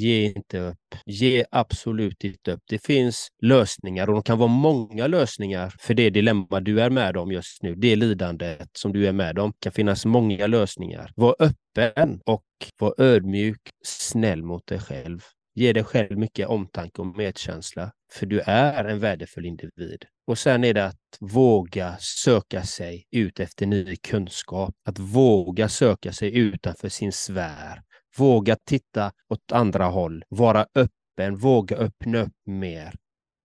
Ge inte upp. Ge absolut inte upp. Det finns lösningar och de kan vara många lösningar för det dilemma du är med om just nu. Det lidandet som du är med om. Det kan finnas många lösningar. Var öppen och var ödmjuk, snäll mot dig själv. Ge dig själv mycket omtanke och medkänsla, för du är en värdefull individ. Och sen är det att våga söka sig ut efter ny kunskap, att våga söka sig utanför sin sfär, våga titta åt andra håll, vara öppen, våga öppna upp mer.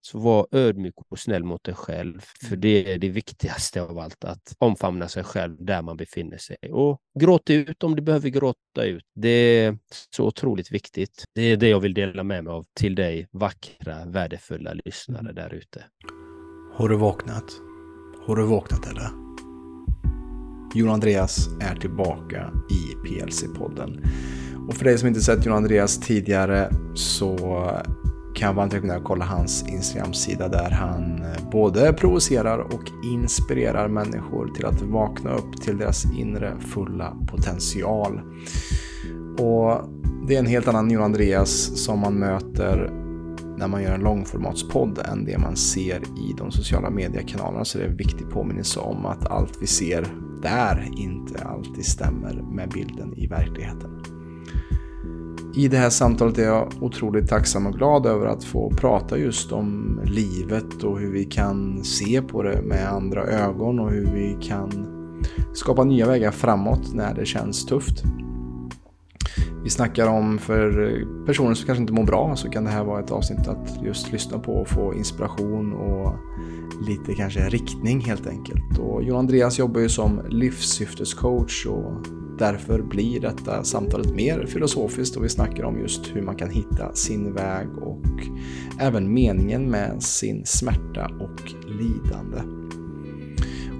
Så var ödmjuk och snäll mot dig själv, för mm. det är det viktigaste av allt, att omfamna sig själv där man befinner sig. Och gråt ut om du behöver gråta ut. Det är så otroligt viktigt. Det är det jag vill dela med mig av till dig vackra, värdefulla lyssnare där ute. Har du vaknat? Har du vaknat eller? Jon Andreas är tillbaka i PLC-podden. Och för dig som inte sett Jon Andreas tidigare så kan jag varmt rekommendera att kolla hans Instagram-sida där han eh, både provocerar och inspirerar människor till att vakna upp till deras inre fulla potential. Och det är en helt annan Jon Andreas som man möter när man gör en långformatspodd än det man ser i de sociala mediekanalerna. Så det är en viktig påminnelse om att allt vi ser där inte alltid stämmer med bilden i verkligheten. I det här samtalet är jag otroligt tacksam och glad över att få prata just om livet och hur vi kan se på det med andra ögon och hur vi kan skapa nya vägar framåt när det känns tufft. Vi snackar om för personer som kanske inte mår bra så kan det här vara ett avsnitt att just lyssna på och få inspiration och lite kanske riktning helt enkelt. Och Jon Andreas jobbar ju som livssyftescoach och Därför blir detta samtalet mer filosofiskt och vi snackar om just hur man kan hitta sin väg och även meningen med sin smärta och lidande.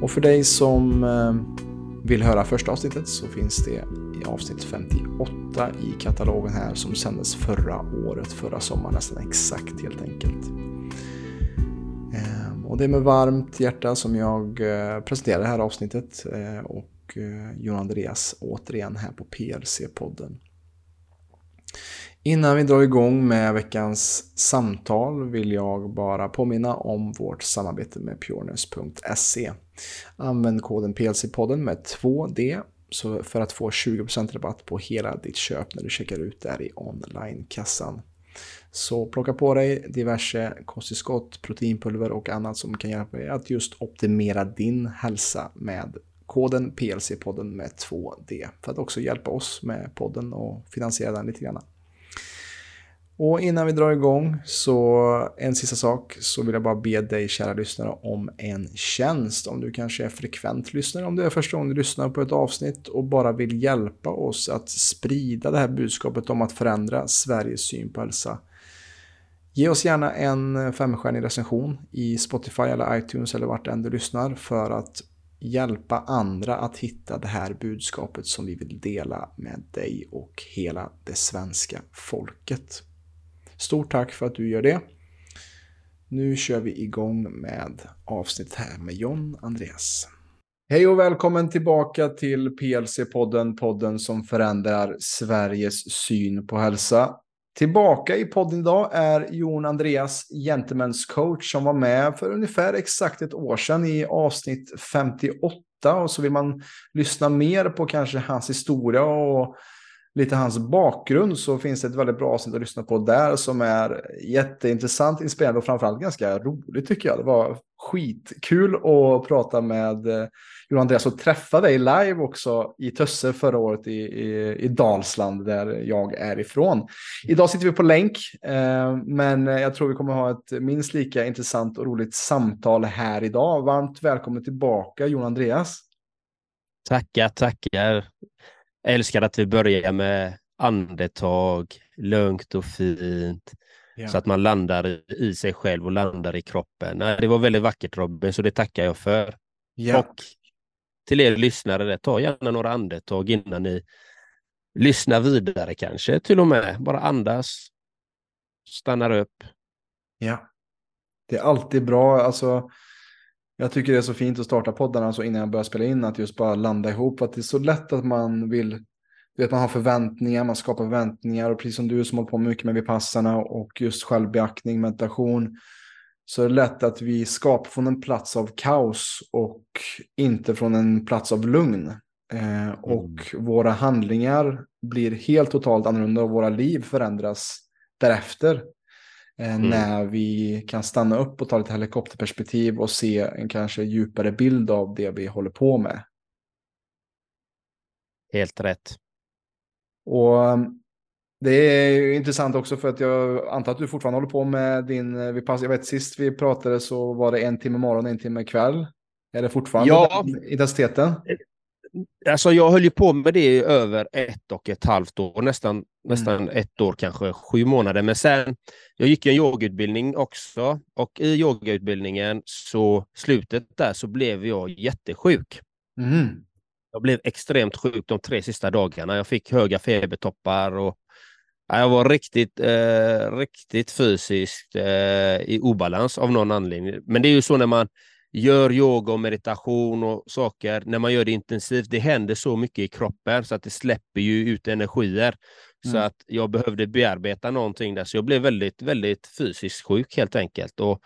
Och för dig som eh, vill höra första avsnittet så finns det i avsnitt 58 i katalogen här som sändes förra året, förra sommaren nästan exakt helt enkelt. Ehm, och det är med varmt hjärta som jag eh, presenterar det här avsnittet eh, och och eh, Jon Andreas återigen här på PLC-podden. Innan vi drar igång med veckans samtal vill jag bara påminna om vårt samarbete med pureness.se. Använd koden PLC-podden med 2D för att få 20% rabatt på hela ditt köp när du checkar ut där i online-kassan. Så plocka på dig diverse kosttillskott, proteinpulver och annat som kan hjälpa dig att just optimera din hälsa med koden PLC-podden med 2D för att också hjälpa oss med podden och finansiera den lite grann. Och innan vi drar igång så en sista sak så vill jag bara be dig kära lyssnare om en tjänst. Om du kanske är frekvent lyssnare, om det är första gången du lyssnar på ett avsnitt och bara vill hjälpa oss att sprida det här budskapet om att förändra Sveriges syn på hälsa. Ge oss gärna en femstjärnig recension i Spotify eller iTunes eller vart än du lyssnar för att hjälpa andra att hitta det här budskapet som vi vill dela med dig och hela det svenska folket. Stort tack för att du gör det. Nu kör vi igång med avsnittet här med John Andreas. Hej och välkommen tillbaka till PLC-podden, podden som förändrar Sveriges syn på hälsa. Tillbaka i podden idag är Jon Andreas, Gentlemen's coach, som var med för ungefär exakt ett år sedan i avsnitt 58. Och så vill man lyssna mer på kanske hans historia och lite hans bakgrund så finns det ett väldigt bra avsnitt att lyssna på där som är jätteintressant, inspirerande och framförallt ganska roligt tycker jag. Det var skitkul att prata med eh, Johan Andreas och träffa dig live också i Tösse förra året i, i, i Dalsland där jag är ifrån. Idag sitter vi på länk, eh, men jag tror vi kommer ha ett minst lika intressant och roligt samtal här idag. Varmt välkommen tillbaka Johan Andreas. Tackar, tackar. Jag älskar att vi börjar med andetag, lugnt och fint. Ja. Så att man landar i sig själv och landar i kroppen. Det var väldigt vackert Robin, så det tackar jag för. Ja. Och till er lyssnare, ta gärna några andetag innan ni lyssnar vidare kanske till och med. Bara andas, stannar upp. Ja, det är alltid bra. Alltså, jag tycker det är så fint att starta poddarna så innan jag börjar spela in att just bara landa ihop. Att det är så lätt att man vill vet, man har förväntningar, man skapar förväntningar och precis som du som håller på mycket med Vipassarna och just självbeaktning, meditation, så är det lätt att vi skapar från en plats av kaos och inte från en plats av lugn. Eh, och mm. våra handlingar blir helt totalt annorlunda och våra liv förändras därefter. Eh, mm. När vi kan stanna upp och ta lite helikopterperspektiv och se en kanske djupare bild av det vi håller på med. Helt rätt. Och det är intressant också för att jag antar att du fortfarande håller på med din, eh, vi pass, jag vet sist vi pratade så var det en timme morgon, en timme kväll. Är det fortfarande ja. intensiteten? Alltså jag höll ju på med det i över ett och ett halvt år, nästan, mm. nästan ett år, kanske sju månader. Men sen, jag gick en yogautbildning också och i yogautbildningen så slutet där så blev jag jättesjuk. Mm. Jag blev extremt sjuk de tre sista dagarna. Jag fick höga febertoppar och jag var riktigt, eh, riktigt fysiskt eh, i obalans av någon anledning. Men det är ju så när man gör yoga och meditation och saker, när man gör det intensivt, det händer så mycket i kroppen så att det släpper ju ut energier. Mm. Så att jag behövde bearbeta någonting där, så jag blev väldigt, väldigt fysiskt sjuk helt enkelt. Och,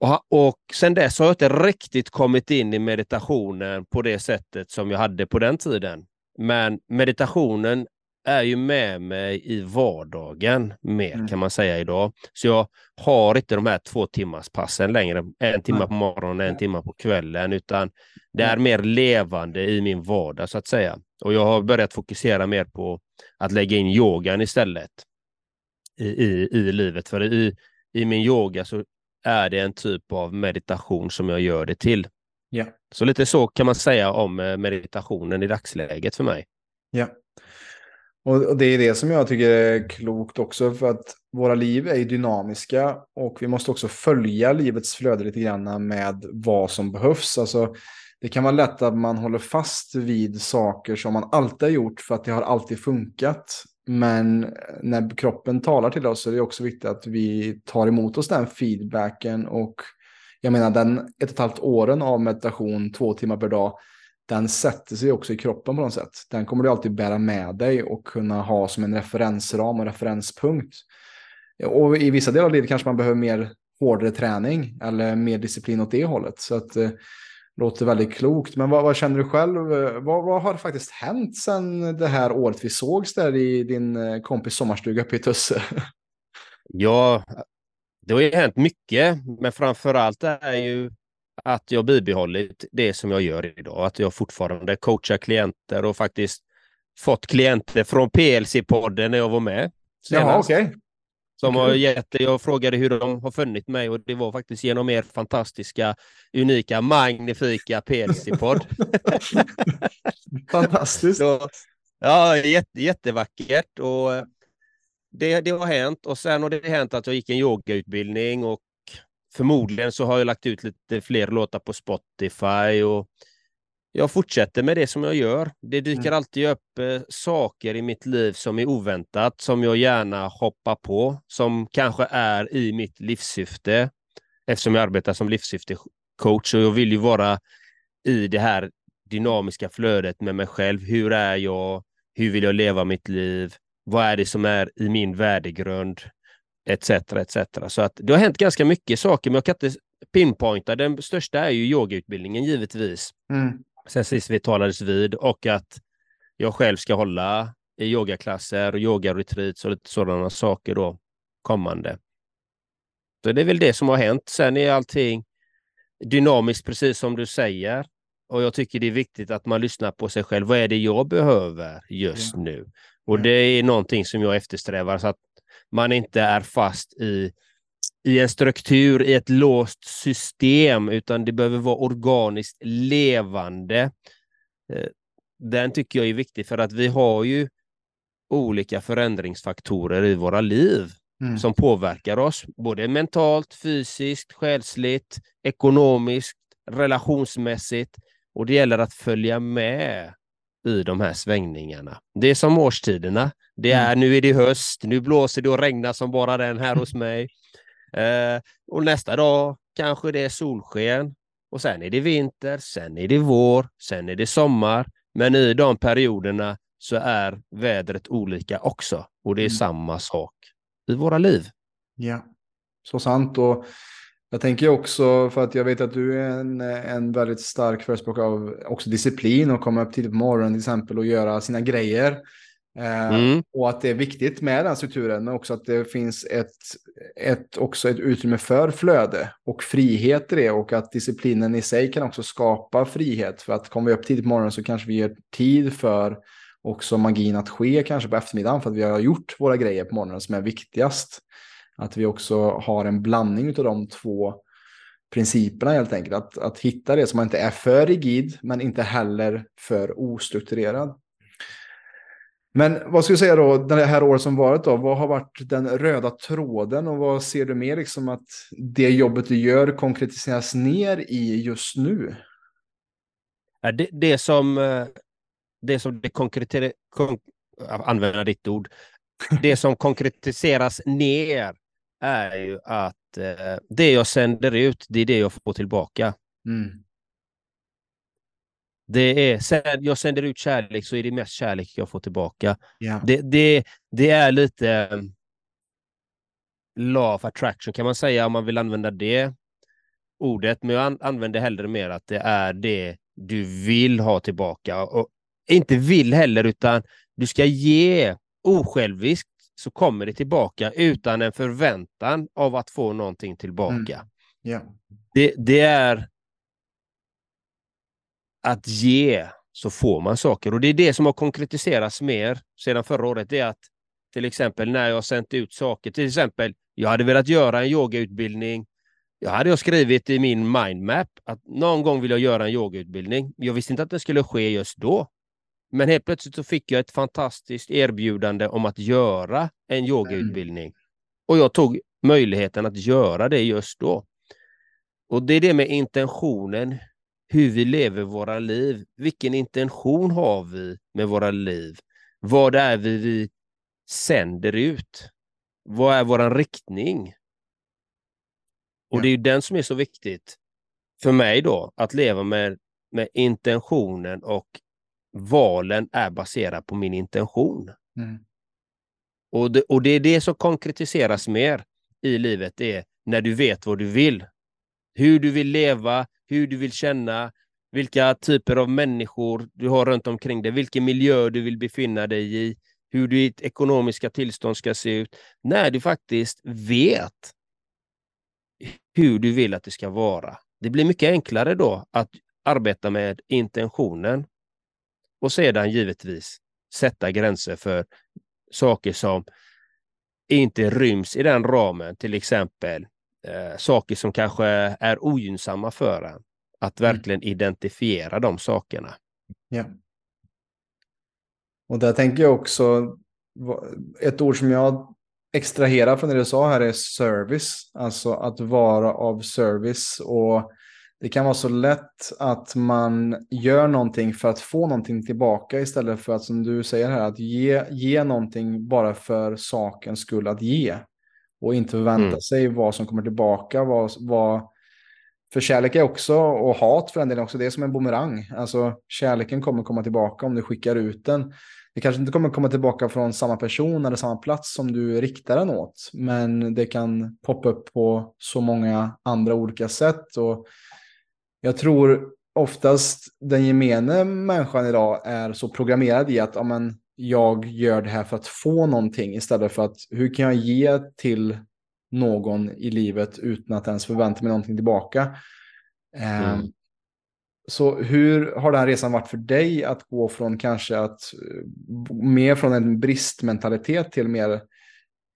och, och sen dess har jag inte riktigt kommit in i meditationen på det sättet som jag hade på den tiden. Men meditationen är ju med mig i vardagen mer mm. kan man säga idag. Så jag har inte de här två timmars passen längre, en timme på morgonen, en timme på kvällen, utan det är mer levande i min vardag så att säga. Och jag har börjat fokusera mer på att lägga in yogan istället i, i, i livet. För i, i min yoga så är det en typ av meditation som jag gör det till. Ja. Så lite så kan man säga om eh, meditationen i dagsläget för mig. Ja. Och, det är det som jag tycker är klokt också, för att våra liv är dynamiska och vi måste också följa livets flöde lite grann med vad som behövs. Alltså, det kan vara lätt att man håller fast vid saker som man alltid har gjort för att det har alltid funkat. Men när kroppen talar till oss så är det också viktigt att vi tar emot oss den feedbacken och jag menar den ett och ett halvt åren av meditation två timmar per dag den sätter sig också i kroppen på något sätt. Den kommer du alltid bära med dig och kunna ha som en referensram och referenspunkt. Och i vissa delar av livet kanske man behöver mer hårdare träning eller mer disciplin åt det hållet. Så att det eh, låter väldigt klokt. Men vad, vad känner du själv? Eh, vad, vad, har faktiskt hänt sedan det här året vi sågs där i din eh, kompis sommarstuga uppe i Tusse? Ja, det har ju hänt mycket, men framför allt är ju att jag bibehållit det som jag gör idag. Att jag fortfarande coachar klienter och faktiskt fått klienter från PLC-podden när jag var med. Jaha, okej. Okay. Som okay. har gett, jag frågade hur de har funnit mig och det var faktiskt genom er fantastiska, unika, magnifika PLC-podd. Fantastiskt. Så, ja, jätte, jättevackert. Och det, det har hänt och sen har det hänt att jag gick en yogautbildning och förmodligen så har jag lagt ut lite fler låtar på Spotify och jag fortsätter med det som jag gör. Det dyker mm. alltid upp eh, saker i mitt liv som är oväntat, som jag gärna hoppar på, som kanske är i mitt livssyfte, eftersom jag arbetar som livssyftecoach och jag vill ju vara i det här dynamiska flödet med mig själv. Hur är jag? Hur vill jag leva mitt liv? Vad är det som är i min värdegrund? Etc. etc. Så att det har hänt ganska mycket saker, men jag kan inte pinpointa. Den största är ju yogautbildningen givetvis. Mm. Sen sist vi talades vid och att jag själv ska hålla i yogaklasser och yogaretreats och lite sådana saker då kommande. Så det är väl det som har hänt. Sen är allting dynamiskt, precis som du säger. Och jag tycker det är viktigt att man lyssnar på sig själv. Vad är det jag behöver just ja. nu? Och det är någonting som jag eftersträvar. Så att man inte är fast i, i en struktur, i ett låst system, utan det behöver vara organiskt levande. Eh, den tycker jag är viktig för att vi har ju olika förändringsfaktorer i våra liv mm. som påverkar oss, både mentalt, fysiskt, själsligt, ekonomiskt, relationsmässigt. Och det gäller att följa med i de här svängningarna. Det är som årstiderna. Det mm. är, Nu är det höst, nu blåser det och regnar som bara den här hos mig. Eh, och nästa dag kanske det är solsken. Och sen är det vinter, sen är det vår, sen är det sommar. Men i de perioderna så är vädret olika också. Och det är Mm. samma sak i våra liv. Ja, så sant. Och jag tänker också, för att jag vet att du är en, en väldigt stark förespråkare av också disciplin och komma upp tidigt på morgonen till exempel och göra sina grejer. Eh, Mm. Och att det är viktigt med den strukturen, men också att det finns ett, ett, också ett utrymme för flöde och frihet i det och att disciplinen i sig kan också skapa frihet. För att kommer vi upp tidigt på morgonen så kanske vi ger tid för också magin att ske kanske på eftermiddagen för att vi har gjort våra grejer på morgonen som är viktigast. Att vi också har en blandning av de två principerna helt enkelt. Att, att hitta det som inte är för rigid men inte heller för ostrukturerad. Men vad ska jag säga då, det här året som varit då, vad har varit den röda tråden och vad ser du mer liksom att det jobbet du gör konkretiseras ner i just nu? Det, det som eh, det som det konkreter, kon, använda ditt ord, det som konkretiseras ner är ju att eh, det jag sänder ut, det är det jag får tillbaka. Mm. Det är, jag sänder ut kärlek så är det mest kärlek jag får tillbaka. Ja. Det, det, det är lite eh, law of attraction kan man säga om man vill använda det ordet, men jag an, använder hellre mer att det är det du vill ha tillbaka. Och inte vill heller, utan du ska ge osjälviskt så kommer det tillbaka utan en förväntan av att få någonting tillbaka. Ja. Det, det är att ge så får man saker och det är det som har konkretiserats mer sedan förra året. Det är att till exempel när jag har sänt ut saker, till exempel jag hade velat göra en yogautbildning. Jag hade jag skrivit i min mindmap att någon gång vill jag göra en yogautbildning. Jag visste inte att det skulle ske just då. Men helt plötsligt så fick jag ett fantastiskt erbjudande om att göra en yogautbildning. Och jag tog möjligheten att göra det just då. Och det är det med intentionen, hur vi lever våra liv. Vilken intention har vi med våra liv? Vad är vi vi sänder ut? Vad är vår riktning? Och det är ju den som är så viktigt för mig då, att leva med, med intentionen och valen är baserade på min intention. Mm. Och det, och det är det som konkretiseras mer i livet, det är när du vet vad du vill. Hur du vill leva, hur du vill känna, vilka typer av människor du har runt omkring dig, vilken miljö du vill befinna dig i, hur ditt ekonomiska tillstånd ska se ut. När du faktiskt vet hur du vill att det ska vara. Det blir mycket enklare då att arbeta med intentionen och sedan givetvis sätta gränser för saker som inte ryms i den ramen, till exempel eh, saker som kanske är ogynnsamma för en. Att Mm. verkligen identifiera de sakerna. Ja. Och där tänker jag också, ett ord som jag extraherar från det du sa här är service. Alltså att vara av service. Och det kan vara så lätt att man gör någonting för att få någonting tillbaka istället för att som du säger här, att ge, ge någonting bara för sakens skull att ge. Och inte förvänta Mm. sig vad som kommer tillbaka. Vad, vad, för kärlek är också, och hat för en del också, det är som en bumerang. Alltså kärleken kommer komma tillbaka om du skickar ut den. Det kanske inte kommer komma tillbaka från samma person eller samma plats som du riktar den åt. Men det kan poppa upp på så många andra olika sätt. Och jag tror oftast den gemene människan idag är så programmerad i att ja, men, jag gör det här för att få någonting istället för att hur kan jag ge till någon i livet utan att ens förvänta mig någonting tillbaka. Mm. Um, så hur har den resan varit för dig att gå från kanske att mer från en bristmentalitet till mer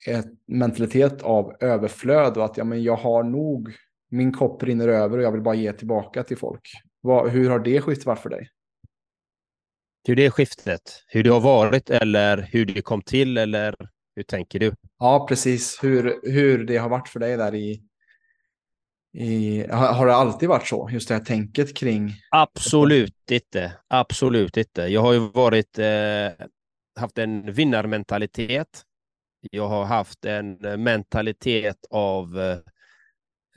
ett mentalitet av överflöd och att ja, men jag har nog, min kopp rinner över och jag vill bara ge tillbaka till folk. Vad, hur har det skiftet varit för dig? Hur det skiftet, hur det har varit eller hur det kom till eller hur tänker du? Ja, precis. Hur, hur det har varit för dig där i... i har, har det alltid varit så? Just det här tänket kring... Absolut inte. Absolut inte. Jag har ju varit, eh, haft en vinnarmentalitet. Jag har haft en eh, mentalitet av eh,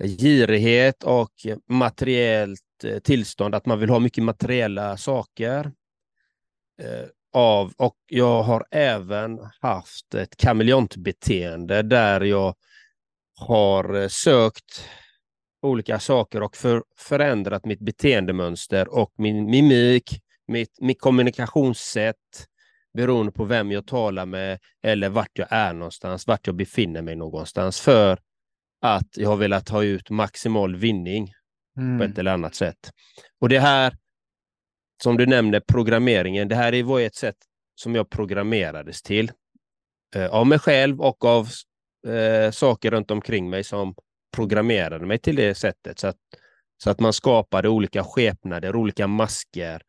girighet och materiellt eh, tillstånd, att man vill ha mycket materiella saker. Eh, av, och jag har även haft ett kameleontbeteende där jag har eh, sökt olika saker och för, förändrat mitt beteendemönster och min mimik, mitt, mitt kommunikationssätt beroende på vem jag talar med eller vart jag är någonstans, vart jag befinner mig någonstans för att jag har velat ha ut maximal vinning mm. på ett eller annat sätt. Och det här, som du nämnde, programmeringen, det här var ett sätt som jag programmerades till. Eh, av mig själv och av eh, saker runt omkring mig som programmerade mig till det sättet. Så att, så att man skapade olika skepnader, olika masker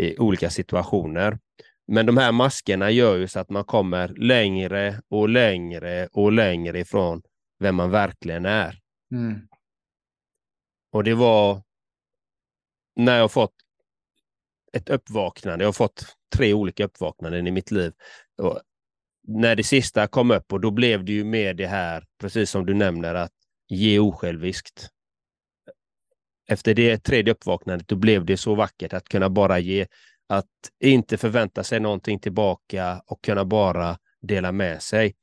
i olika situationer. Men de här maskerna gör ju så att man kommer längre och längre och längre ifrån vem man verkligen är. Mm. Och det var när jag fått ett uppvaknande. Jag har fått tre olika uppvaknanden i mitt liv. Och när det sista kom upp och då blev det ju mer det här, precis som du nämner, att ge osjälviskt. Efter det tredje uppvaknandet, då blev det så vackert att kunna bara ge, att inte förvänta sig någonting tillbaka och kunna bara dela med sig.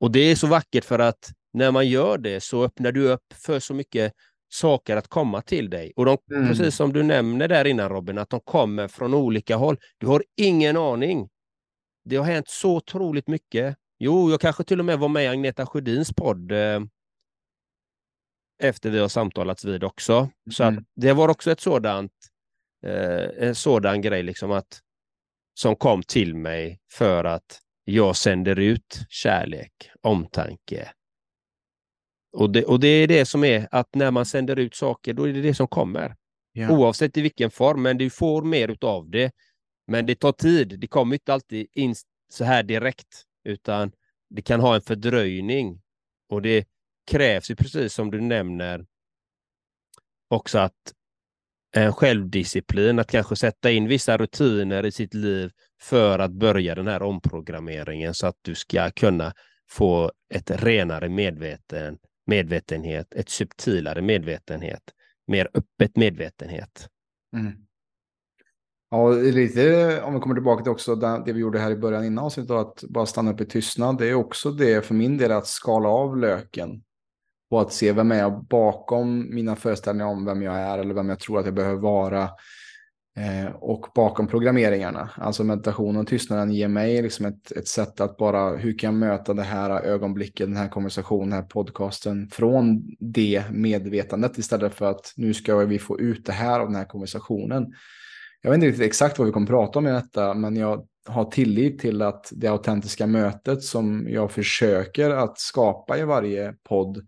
Och det är så vackert för att när man gör det så öppnar du upp för så mycket saker att komma till dig. Och de, mm. precis som du nämner där innan Robin, att de kommer från olika håll. Du har ingen aning. Det har hänt så otroligt mycket. Jo, jag kanske till och med var med i Agneta Sjödins podd eh, efter vi har samtalats vid också. Så mm. att det var också ett sådant, eh, en sådan grej liksom att, som kom till mig för att jag sänder ut kärlek, omtanke. Och det, och det är det som är att när man sänder ut saker, då är det det som kommer. Ja. Oavsett i vilken form, men du får mer av det. Men det tar tid. Det kommer inte alltid in så här direkt, utan det kan ha en fördröjning. Och det krävs ju precis som du nämner också att en självdisciplin, att kanske sätta in vissa rutiner i sitt liv för att börja den här omprogrammeringen så att du ska kunna få ett renare medveten, medvetenhet, ett subtilare medvetenhet, mer öppet medvetenhet. Mm. Ja, lite om vi kommer tillbaka till också det vi gjorde här i början innan avsnittet, att bara stanna upp i tystnad. Det är också det för min del att skala av löken och att se vem är jag bakom mina föreställningar om vem jag är eller vem jag tror att jag behöver vara. Eh, och bakom programmeringarna, alltså meditationen och tystnaden ger mig liksom ett, ett sätt att bara, hur kan jag möta det här ögonblicket, den här konversationen, den här podcasten från det medvetandet istället för att nu ska vi få ut det här av den här konversationen. Jag vet inte riktigt exakt vad vi kommer prata om i detta, men jag har tillit till att det autentiska mötet som jag försöker att skapa i varje podd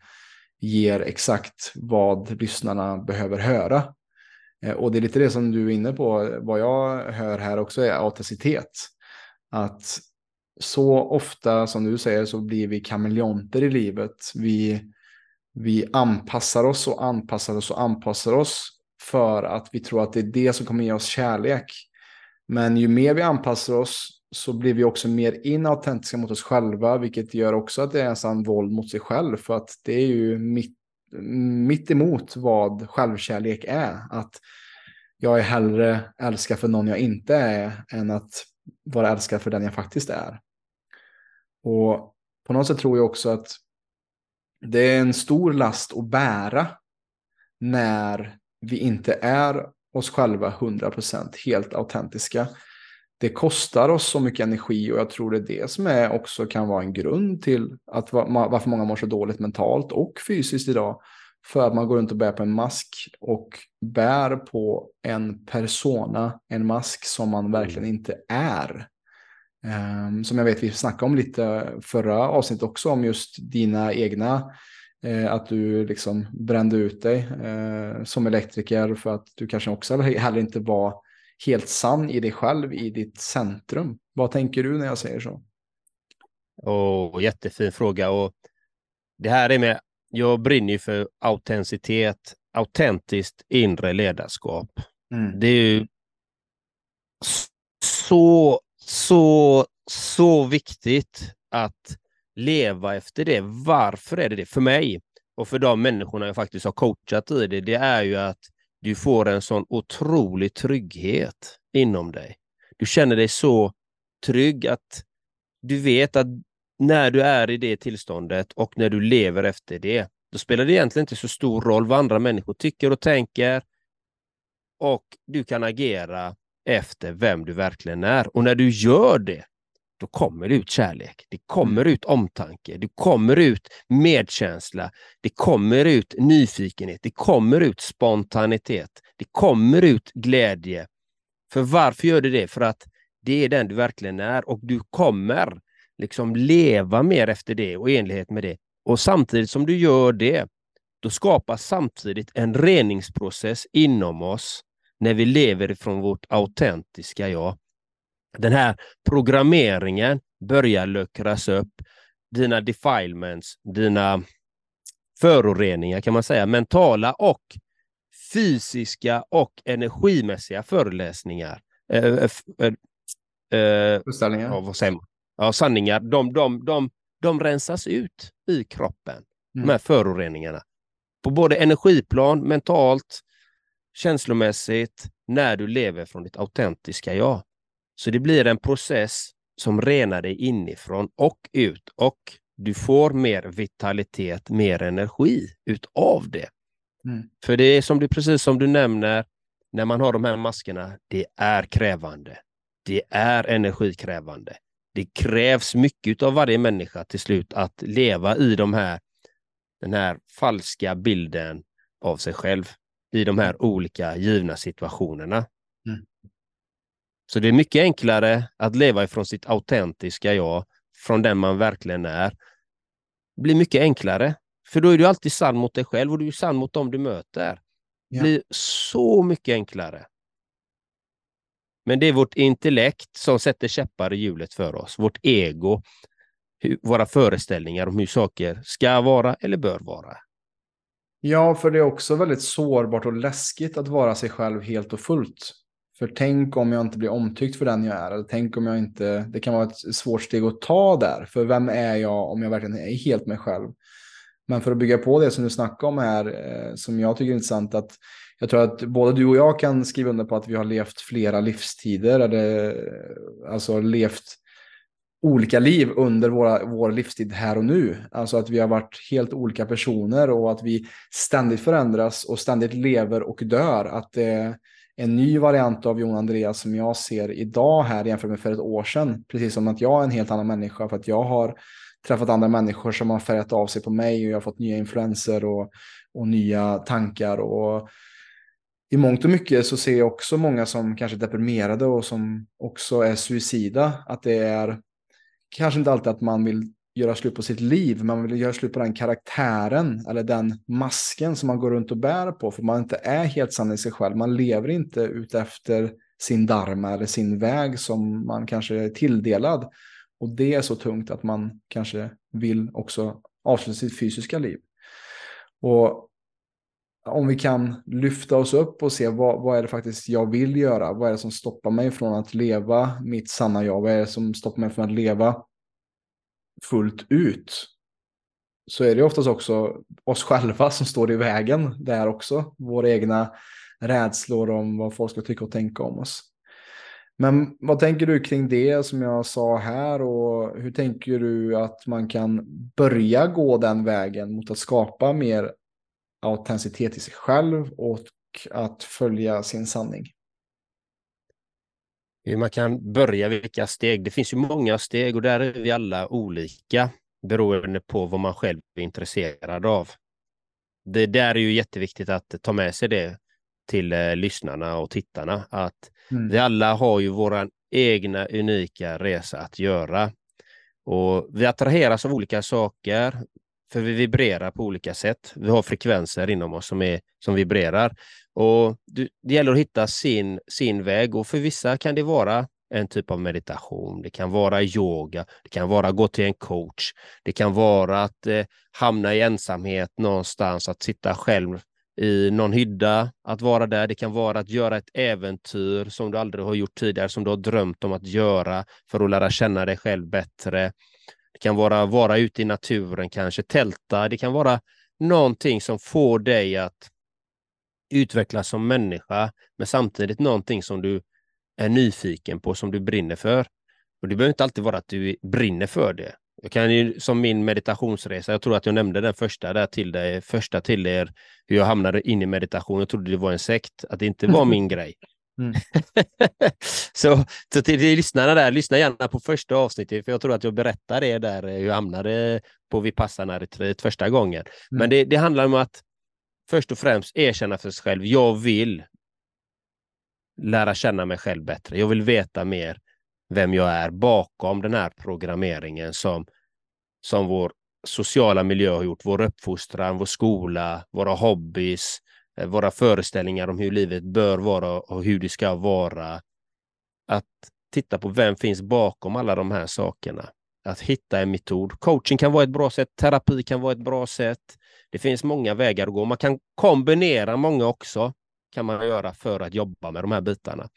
ger exakt vad lyssnarna behöver höra. Eh, och det är lite det som du är inne på, vad jag hör här också är autenticitet. Att så ofta som du säger så blir vi kameleonter i livet. Vi, vi anpassar oss och anpassar oss och anpassar oss för att vi tror att det är det som kommer ge oss kärlek. Men ju mer vi anpassar oss så blir vi också mer inautentiska mot oss själva, vilket gör också att det är en sann våld mot sig själv, för att det är ju mitt, mitt emot vad självkärlek är. Att jag är hellre älskad för någon jag inte är än att vara älskad för den jag faktiskt är. Och på något sätt tror jag också att det är en stor last att bära när vi inte är oss själva 100% helt autentiska det kostar oss så mycket energi och jag tror det är det som är också kan vara en grund till att varför många mår så dåligt mentalt och fysiskt idag. För att man går runt och bär på en mask och bär på en persona, en mask som man verkligen mm. inte är. Um, som jag vet vi snackade om lite förra avsnittet också om just dina egna uh, att du liksom brände ut dig uh, som elektriker för att du kanske också heller inte var helt sann i dig själv, i ditt centrum. Vad tänker du när jag säger så? Oh, jättefin fråga. Och det här är med, jag brinner ju för autenticitet, autentiskt inre ledarskap. Mm. Det är ju så, så, så viktigt att leva efter det. Varför är det det? För mig och för de människorna jag faktiskt har coachat i det, det är ju att du får en sån otrolig trygghet inom dig. Du känner dig så trygg, att du vet att när du är i det tillståndet och när du lever efter det, då spelar det egentligen inte så stor roll vad andra människor tycker och tänker. Och du kan agera efter vem du verkligen är. Och när du gör det, då kommer det ut kärlek. Det kommer Mm. ut omtanke. Det kommer ut medkänsla. Det kommer ut nyfikenhet. Det kommer ut spontanitet. Det kommer ut glädje. För varför gör det det? För att det är den du verkligen är och du kommer liksom leva mer efter det och i enlighet med det. Och samtidigt som du gör det, då skapas samtidigt en reningsprocess inom oss när vi lever ifrån vårt autentiska jag. Den här programmeringen börjar luckras upp. Dina defilements, dina föroreningar kan man säga, mentala och fysiska och energimässiga föreläsningar. Eh, eh, eh, Föreställningar. ja, vad säger man? Ja, sanningar, de, de, de, de rensas ut i kroppen, Mm. de här föroreningarna. På både energiplan, mentalt, känslomässigt, när du lever från ditt autentiska jag. Så det blir en process som renar dig inifrån och ut och du får mer vitalitet, mer energi utav det. Mm. För det är som du, precis som du nämner, när man har de här maskerna, det är krävande. Det är energikrävande. Det krävs mycket av varje människa till slut att leva i de här, den här falska bilden av sig själv i de här olika givna situationerna. Så det är mycket enklare att leva ifrån sitt autentiska jag, från den man verkligen är. Det blir mycket enklare, för då är du alltid sann mot dig själv och du är sann mot dem du möter. Det Ja. blir så mycket enklare. Men det är vårt intellekt som sätter käppar i hjulet för oss. Vårt ego, hur, våra föreställningar om hur saker ska vara eller bör vara. Ja, för det är också väldigt sårbart och läskigt att vara sig själv helt och fullt. För tänk om jag inte blir omtyckt för den jag är. Eller tänk om jag inte... Det kan vara ett svårt steg att ta där. För vem är jag om jag verkligen är helt mig själv? Men för att bygga på det som du snackade om här, eh, som jag tycker är intressant, att jag tror att både du och jag kan skriva under på att vi har levt flera livstider, eller eh, alltså levt olika liv under våra, vår livstid här och nu. Alltså att vi har varit helt olika personer och att vi ständigt förändras och ständigt lever och dör. Att det en ny variant av Jon Andreas som jag ser idag här jämfört med för ett år sedan. Precis som att jag är en helt annan människa för att jag har träffat andra människor som har färgat av sig på mig och jag har fått nya influenser och, och nya tankar. Och i mångt och mycket så ser jag också många som kanske är deprimerade och som också är suicida. Att det är kanske inte alltid att man vill göra slut på sitt liv, men man vill göra slut på den karaktären eller den masken som man går runt och bär på, för man inte är helt sann i sig själv. Man lever inte utefter sin dharma eller sin väg som man kanske är tilldelad. Och det är så tungt att man kanske vill också avsluta sitt fysiska liv. Och om vi kan lyfta oss upp och se vad, vad är det faktiskt jag vill göra? Vad är det som stoppar mig från att leva mitt sanna jag? Vad är det som stoppar mig från att leva fullt ut? Så är det oftast också oss själva som står i vägen där också. Våra egna rädslor om vad folk ska tycka och tänka om oss. Men vad tänker du kring det som jag sa här och hur tänker du att man kan börja gå den vägen mot att skapa mer autenticitet i sig själv och att följa sin sanning? Hur man kan börja, vilka steg. Det finns ju många steg och där är vi alla olika beroende på vad man själv är intresserad av. Det där är ju jätteviktigt att ta med sig det till eh, lyssnarna och tittarna, att Mm. vi alla har ju våran egna unika resa att göra. Och vi attraheras av olika saker, för vi vibrerar på olika sätt. Vi har frekvenser inom oss som, är, som vibrerar. Och det, gäller att hitta sin, sin väg och för vissa kan det vara en typ av meditation, det kan vara yoga, det kan vara att gå till en coach, det kan vara att eh, hamna i ensamhet någonstans, att sitta själv i någon hydda, att vara där. Det kan vara att göra ett äventyr som du aldrig har gjort tidigare, som du har drömt om att göra för att lära känna dig själv bättre. Det kan vara att vara ute i naturen, kanske tälta. Det kan vara någonting som får dig att utvecklas som människa, men samtidigt någonting som du är nyfiken på, som du brinner för. Och det behöver inte alltid vara att du brinner för det. Jag kan ju, som min meditationsresa, jag tror att jag nämnde den första där till dig, första till er, hur jag hamnade in i meditation. Jag trodde det var en sekt, att det inte var min grej. Mm. så, så till, till lyssnarna där, lyssna gärna på första avsnittet, för jag tror att jag berättar det där, hur jag hamnade på Vipassana-retreat första gången. Mm. Men det, det handlar om att först och främst erkänna för sig själv, jag vill lära känna mig själv bättre. Jag vill veta mer vem jag är bakom den här programmeringen som, som vår sociala miljö har gjort, vår uppfostran, vår skola, våra hobbys, eh, Eh, våra föreställningar om hur livet bör vara och hur det ska vara. Att titta på vem finns bakom alla de här sakerna. Att hitta en metod. Coaching kan vara ett bra sätt, terapi kan vara ett bra sätt. Det finns många vägar att gå. Man kan kombinera många också, kan man göra för att jobba med de här bitarna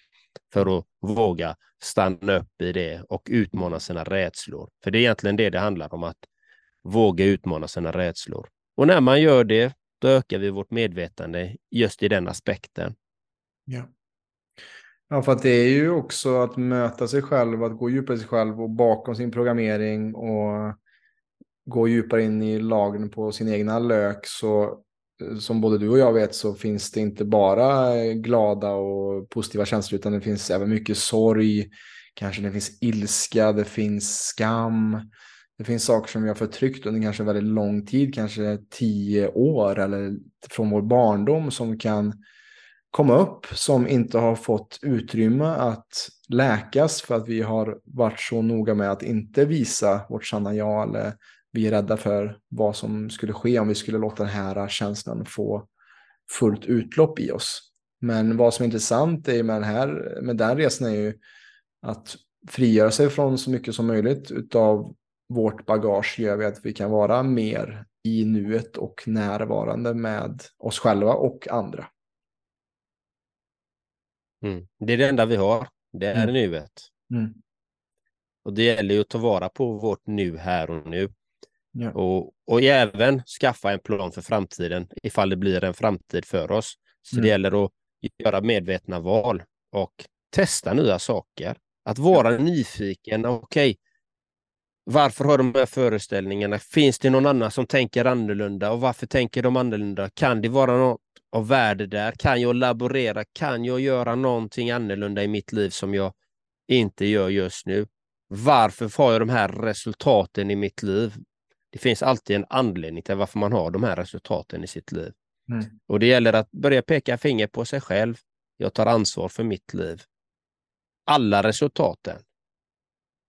för att våga stanna upp i det och utmana sina rädslor. För det är egentligen det det handlar om, att våga utmana sina rädslor. Och när man gör det, då ökar vi vårt medvetande just i den aspekten. Ja. Ja, för att det är ju också att möta sig själv, att gå djupare i sig själv och bakom sin programmering och gå djupare in i lagren på sin egna lök så som både du och jag vet så finns det inte bara glada och positiva känslor utan det finns även mycket sorg. Kanske det finns ilska, det finns skam. Det finns saker som vi har förtryckt under kanske väldigt lång tid, kanske tio år eller från vår barndom som kan komma upp som inte har fått utrymme att läkas för att vi har varit så noga med att inte visa vårt sanna jag eller vi är rädda för vad som skulle ske om vi skulle låta den här känslan få fullt utlopp i oss. Men vad som är intressant är med den, här, med den resan är ju att frigöra sig från så mycket som möjligt utav vårt bagage gör vi att vi kan vara mer i nuet och närvarande med oss själva och andra. Mm. Det är det enda vi har. Det är mm. nuet. Mm. Och det gäller ju att ta vara på vårt nu här och nu. Ja. Och, och även skaffa en plan för framtiden ifall det blir en framtid för oss. Så mm. det gäller att göra medvetna val och testa nya saker. Att vara nyfiken. Okej, okay, varför har de här föreställningarna? Finns det någon annan som tänker annorlunda? Och varför tänker de annorlunda? Kan det vara något av värde där? Kan jag laborera? Kan jag göra någonting annorlunda i mitt liv som jag inte gör just nu? Varför får jag de här resultaten i mitt liv? det finns alltid en anledning till varför man har de här resultaten i sitt liv. Mm. Och det gäller att börja peka finger på sig själv. Jag tar ansvar för mitt liv. Alla resultaten.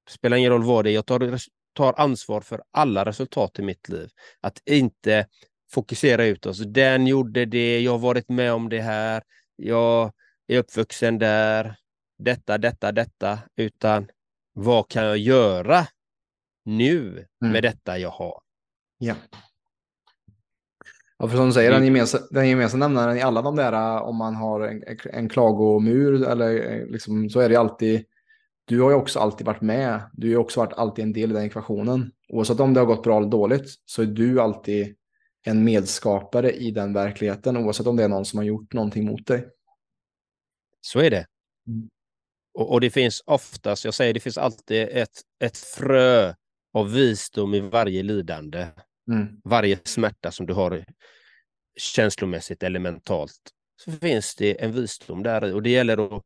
Spelar ingen roll vad det är, jag tar, tar ansvar för alla resultat i mitt liv. Att inte fokusera ut oss. Den gjorde det, jag har varit med om det här, jag är uppvuxen där, detta, detta, detta, utan vad kan jag göra nu mm. med detta jag har. Ja. Ja, för som du säger, den gemensamma, den gemensamma nämnaren i alla de där, om man har en, en klagomur, eller liksom, så är det alltid, du har ju också alltid varit med, du har ju också varit alltid en del i den ekvationen. Oavsett om det har gått bra eller dåligt, så är du alltid en medskapare i den verkligheten, oavsett om det är någon som har gjort någonting mot dig. Så är det. Mm. Och, och, det finns oftast, jag säger det finns alltid ett, ett frö av visdom i varje lidande. Mm. Varje smärta som du har känslomässigt eller mentalt. Så finns det en visdom där i och det gäller att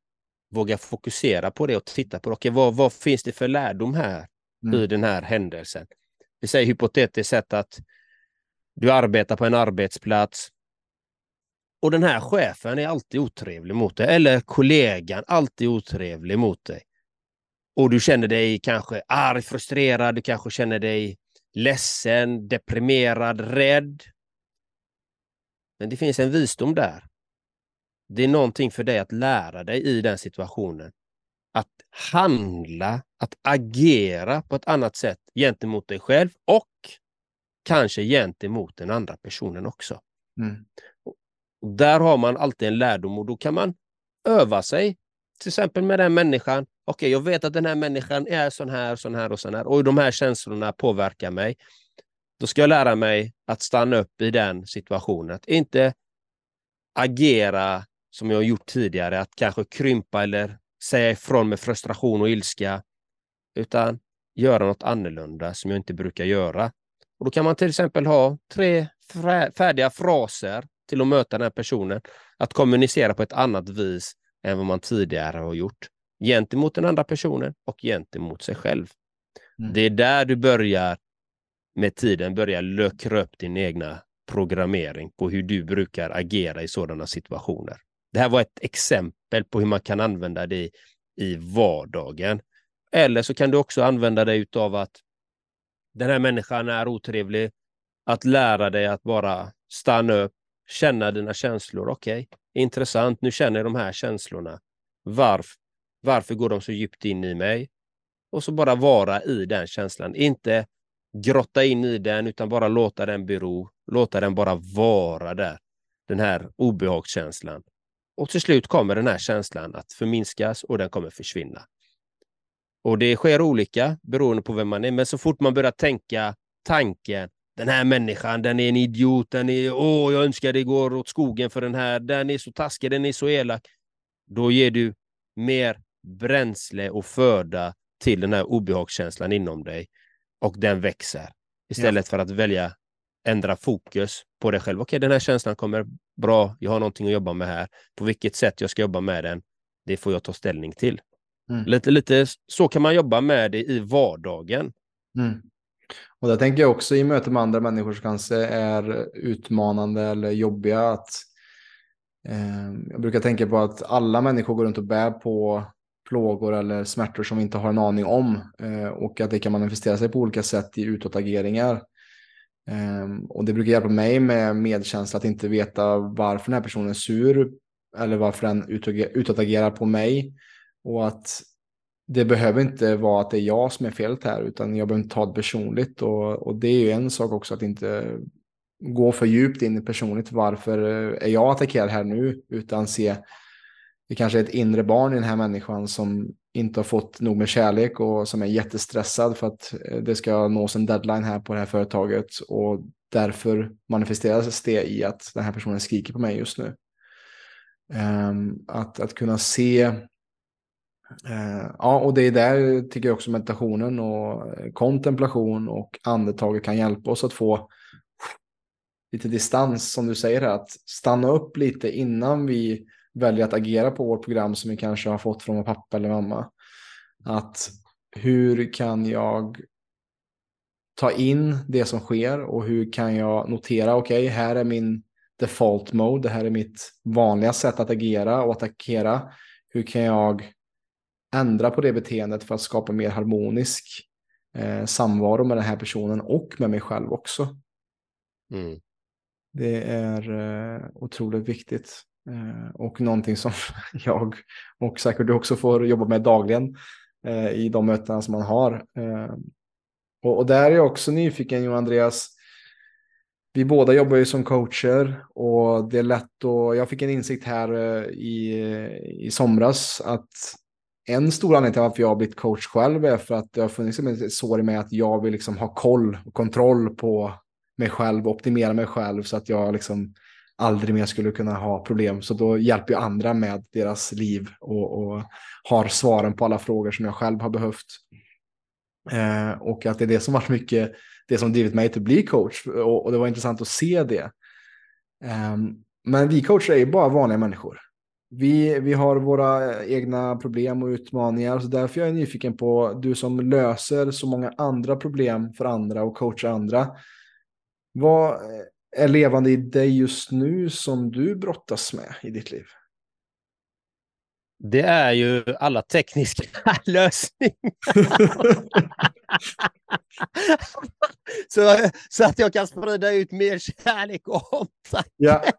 våga fokusera på det och titta på okay, vad, vad finns det för lärdom här mm. i den här händelsen. Vi säger hypotetiskt sett att du arbetar på en arbetsplats och den här chefen är alltid otrevlig mot dig, eller kollegan alltid otrevlig mot dig och du känner dig kanske arg, frustrerad, du kanske känner dig ledsen, deprimerad, rädd. Men det finns en visdom där. Det är någonting för dig att lära dig i den situationen. Att handla, att agera på ett annat sätt gentemot dig själv och kanske gentemot den andra personen också. Mm. Där har man alltid en lärdom och då kan man öva sig, till exempel med den människan okej, okay, jag vet att den här människan är sån här, sån här och sån här och de här känslorna påverkar mig. Då ska jag lära mig att stanna upp i den situationen. Att inte agera som jag gjort tidigare, att kanske krympa eller säga ifrån med frustration och ilska. utan göra något annorlunda som jag inte brukar göra. Och Då kan man till exempel ha tre färdiga fraser till att möta den här personen. Att kommunicera på ett annat vis än vad man tidigare har gjort gentemot den andra personen och gentemot sig själv. Mm. Det är där du börjar med tiden börja luckra upp din egna programmering på hur du brukar agera i sådana situationer. Det här var ett exempel på hur man kan använda det i vardagen. Eller så kan du också använda dig av att den här människan är otrevlig. Att lära dig att bara stanna upp, känna dina känslor. Okej, okay, intressant, nu känner jag de här känslorna. Varf, varför går de så djupt in i mig? Och så bara vara i den känslan. Inte grotta in i den, utan bara låta den bero. Låta den bara vara där. Den här obehagskänslan. Och till slut kommer den här känslan att förminskas och den kommer försvinna. Och det sker olika beroende på vem man är. Men så fort man börjar tänka tanken, den här människan, den är en idiot, den är, åh, jag önskar det går åt skogen för den här, den är så taskig, den är så elak. Då ger du mer bränsle och föda till den här obehagskänslan inom dig och den växer. Istället ja. för att välja ändra fokus på dig själv. Okej, den här känslan kommer bra. Jag har någonting att jobba med här. På vilket sätt jag ska jobba med den, det får jag ta ställning till. Mm. Lite, lite så kan man jobba med det i vardagen. Mm. Och där tänker jag också i möte med andra människor som kanske är utmanande eller jobbiga att eh, jag brukar tänka på att alla människor går runt och bär på plågor eller smärtor som vi inte har en aning om eh, och att det kan manifestera sig på olika sätt i utåtageringar. Ehm, och det brukar hjälpa mig med medkänsla att inte veta varför den här personen är sur eller varför den utåtagerar på mig och att det behöver inte vara att det är jag som är felet här, utan jag behöver inte ta det personligt. Och, och det är ju en sak också att inte gå för djupt in i personligt. Varför är jag attackerad här nu? Utan se, det kanske är ett inre barn i den här människan som inte har fått nog med kärlek och som är jättestressad för att eh, det ska nås en deadline här på det här företaget. Och därför manifesteras det i att den här personen skriker på mig just nu. Ehm, att, att kunna se eh, ja, och det är där tycker jag också meditationen och eh, kontemplation och andetaget kan hjälpa oss att få lite distans som du säger att stanna upp lite innan vi väljer att agera på vårt program som vi kanske har fått från pappa eller mamma. Att hur kan jag ta in det som sker och hur kan jag notera, okej, okay, här är min default mode, det här är mitt vanliga sätt att agera och attackera. Hur kan jag ändra på det beteendet för att skapa mer harmonisk eh, samvaro med den här personen och med mig själv också. Mm. Det är eh, otroligt viktigt Eh, och någonting som jag och säkert du också får jobba med dagligen eh, i de mötena som man har. Eh, och, där är jag också nyfiken, Johan Andreas. Vi båda jobbar ju som coacher och det är lätt och jag fick en insikt här i, i somras att en stor anledning till varför jag har blivit coach själv är för att det har funnits ett sår i mig att jag vill liksom ha koll och kontroll på mig själv optimera mig själv så att jag liksom aldrig mer skulle kunna ha problem. Så då hjälper jag andra med deras liv och, och har svaren på alla frågor som jag själv har behövt. Eh, och att det är det som varit mycket det som drivit mig till att bli coach och, och det var intressant att se det. Eh, men vi coacher är ju bara vanliga människor vi, vi har våra egna problem och utmaningar. Så därför är jag nyfiken på du som löser så många andra problem för andra och coachar andra. Vad är levande i dig just nu som du brottas med i ditt liv? Det är ju alla tekniska lösningar. så, så att jag kan sprida ut mer kärlek och omtanke. Ja.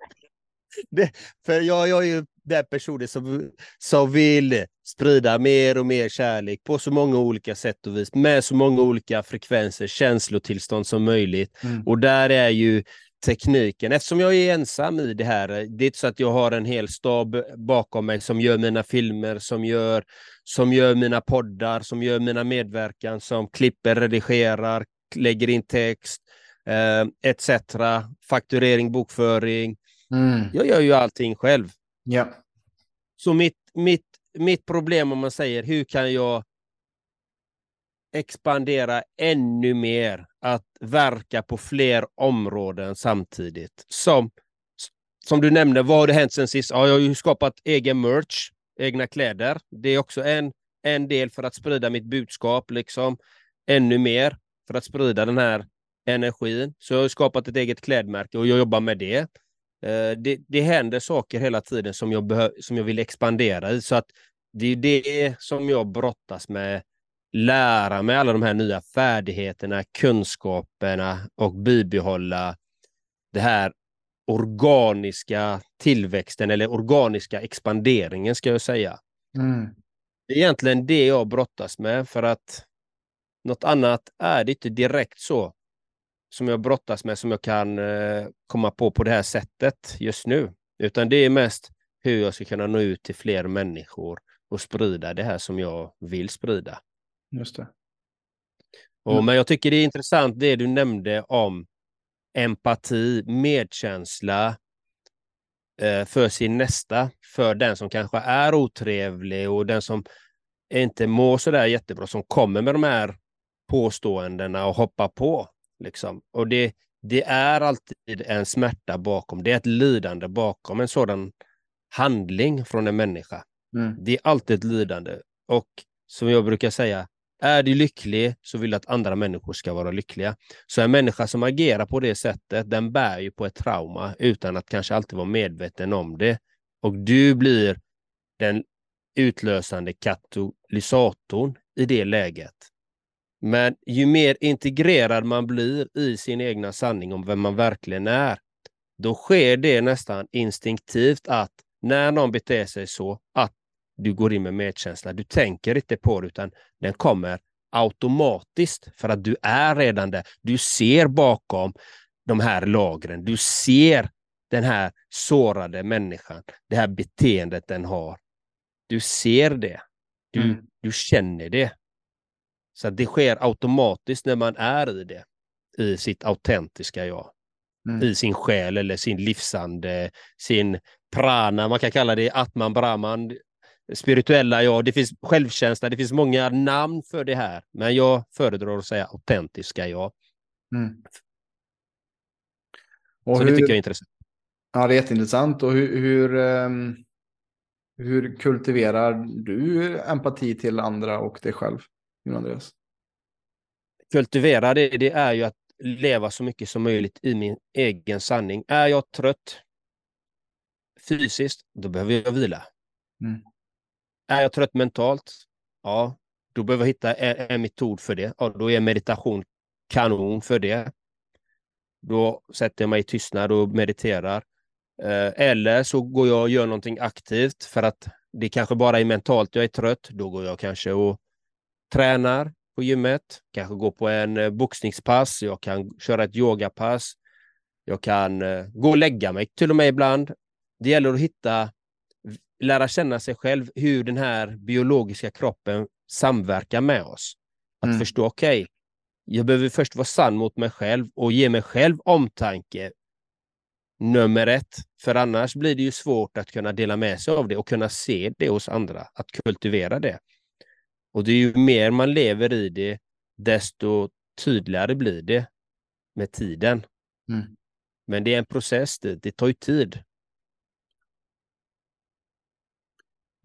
Det, för jag, jag är ju den personen som, som vill sprida mer och mer kärlek på så många olika sätt och vis, med så många olika frekvenser, känslotillstånd som möjligt. Mm. Och där är ju tekniken, eftersom jag är ensam i det här, det är inte så att jag har en hel stab bakom mig som gör mina filmer, som gör, som gör mina poddar, som gör mina medverkan, som klipper, redigerar, lägger in text, eh, etc. Fakturering, bokföring. Mm. Jag gör ju allting själv. Ja. Så mitt, mitt, mitt problem om man säger hur kan jag expandera ännu mer, att verka på fler områden samtidigt. Som, som du nämnde, vad har det hänt sen sist? Ja, jag har ju skapat egen merch, egna kläder. Det är också en, en del för att sprida mitt budskap, liksom ännu mer för att sprida den här energin. Så jag har skapat ett eget klädmärke och jag jobbar med det. Eh, det, det händer saker hela tiden som jag, behö, som jag vill expandera i. Så att det är det som jag brottas med. Lära mig alla de här nya färdigheterna, kunskaperna och bibehålla det här organiska tillväxten eller organiska expanderingen ska jag säga. Mm. Det är egentligen det jag brottas med för att något annat är det inte direkt så som jag brottas med som jag kan eh, komma på på det här sättet just nu. Utan det är mest hur jag ska kunna nå ut till fler människor och sprida det här som jag vill sprida. Just det. Och, mm. Men jag tycker det är intressant det du nämnde om empati, medkänsla eh, för sin nästa, för den som kanske är otrevlig och den som inte mår så där jättebra, som kommer med de här påståendena och hoppar på. Liksom. Och det, det är alltid en smärta bakom, det är ett lidande bakom en sådan handling från en människa. Mm. Det är alltid ett lidande. Och som jag brukar säga, är du lycklig så vill du att andra människor ska vara lyckliga. Så en människa som agerar på det sättet, den bär ju på ett trauma utan att kanske alltid vara medveten om det. Och du blir den utlösande katalysatorn i det läget. Men ju mer integrerad man blir i sin egna sanning om vem man verkligen är, då sker det nästan instinktivt att när någon beter sig så, att du går in med medkänsla. Du tänker inte på det, utan den kommer automatiskt för att du är redan där. Du ser bakom de här lagren. Du ser den här sårade människan, det här beteendet den har. Du ser det. Du, mm. du känner det. Så det sker automatiskt när man är i det, i sitt autentiska jag. Mm. I sin själ eller sin livsande, sin prana, man kan kalla det atman, brahman, spirituella jag. Det finns självkänsla, det finns många namn för det här, men jag föredrar att säga autentiska jag. Mm. Och Så hur, det tycker jag är intressant. Ja, det är jätteintressant. Och hur, hur, um, hur kultiverar du empati till andra och dig själv? Andreas? Kultivera det, det är ju att leva så mycket som möjligt i min egen sanning. Är jag trött fysiskt, då behöver jag vila. Mm. Är jag trött mentalt, ja, då behöver jag hitta en, en metod för det. Ja, då är meditation kanon för det. Då sätter jag mig i tystnad och mediterar. Eh, eller så går jag och gör någonting aktivt för att det kanske bara är mentalt jag är trött. Då går jag kanske och tränar på gymmet, kanske går på en eh, boxningspass, jag kan köra ett yogapass, jag kan eh, gå och lägga mig till och med ibland. Det gäller att hitta, lära känna sig själv, hur den här biologiska kroppen samverkar med oss. Att mm. förstå, okej, okay, jag behöver först vara sann mot mig själv och ge mig själv omtanke nummer ett. För annars blir det ju svårt att kunna dela med sig av det och kunna se det hos andra, att kultivera det. Och det är ju mer man lever i det, desto tydligare blir det med tiden. Mm. Men det är en process, det, det tar ju tid.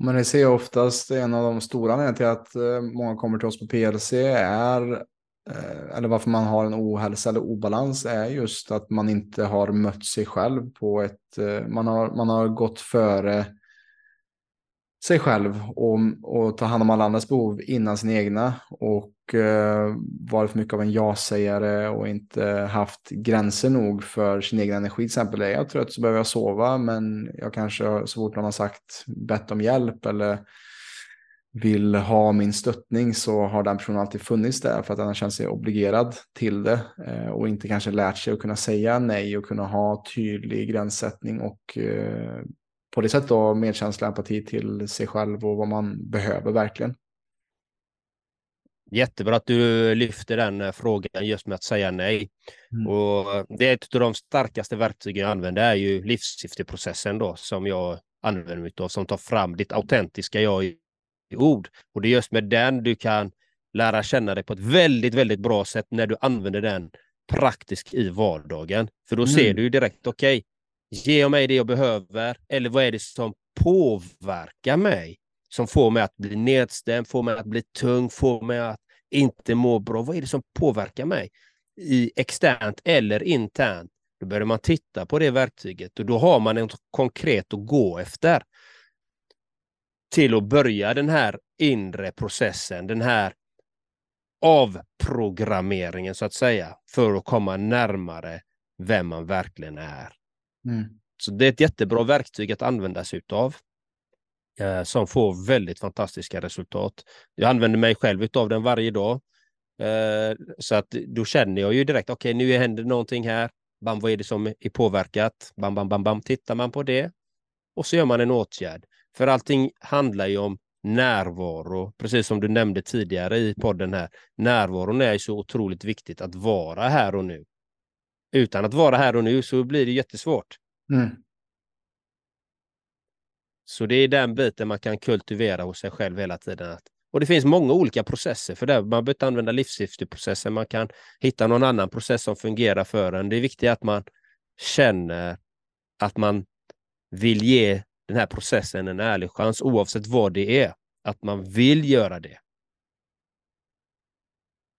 Men det ser jag oftast en av de stora anledningarna till att eh, många kommer till oss på PLC är, eh, eller varför man har en ohälsa eller obalans, är just att man inte har mött sig själv på ett, eh, man har, man har gått före sig själv och, och ta hand om alla andras behov innan sin egna. Och Eh, varit för mycket av en ja-sägare och inte haft gränser nog för sin egen energi. Till exempel är jag trött så behöver jag sova men jag kanske så fort någon har sagt bett om hjälp eller vill ha min stöttning så har den personen alltid funnits där för att den har känt sig obligerad till det eh, och inte kanske lärt sig att kunna säga nej och kunna ha tydlig gränssättning och eh, på det sättet då medkänsla och empati till sig själv och vad man behöver verkligen. Jättebra att du lyfter den eh, frågan just med att säga nej. Mm. Och det är ett av de starkaste verktygen jag använder är ju livssyfteprocessen då som jag använder mig av som tar fram ditt autentiska jag i ord. Och det är just med den du kan lära känna dig på ett väldigt, väldigt bra sätt när du använder den praktiskt i vardagen. För då mm. ser du direkt, okej, okay, jag mig det jag behöver? Eller vad är det som påverkar mig? Som får mig att bli nedstämd, får mig att bli tung, får mig att inte må bra. Vad är det som påverkar mig? I externt eller internt. Då börjar man titta på det verktyget och då har man något konkret att gå efter. Till att börja den här inre processen, den här avprogrammeringen så att säga, för att komma närmare vem man verkligen är. Mm. Så det är ett jättebra verktyg att använda sig utav eh, som får väldigt fantastiska resultat. Jag använder mig själv av den varje dag. Eh, så att då känner jag ju direkt, okej okay, nu händer någonting här. Bam, vad är det som är påverkat? Bam, bam, bam, bam. Tittar man på det och så gör man en åtgärd. För allting handlar ju om närvaro, precis som du nämnde tidigare i podden här. Närvaron är så otroligt viktigt att vara här och nu. Utan att vara här och nu så blir det jättesvårt. Mm. Så det är den biten man kan kultivera hos sig själv hela tiden. Och det finns många olika processer för det. Man behöver inte använda livssyfteprocessen. Man kan hitta någon annan process som fungerar för en. Det är viktigt att man känner att man vill ge den här processen en ärlig chans oavsett vad det är. Att man vill göra det.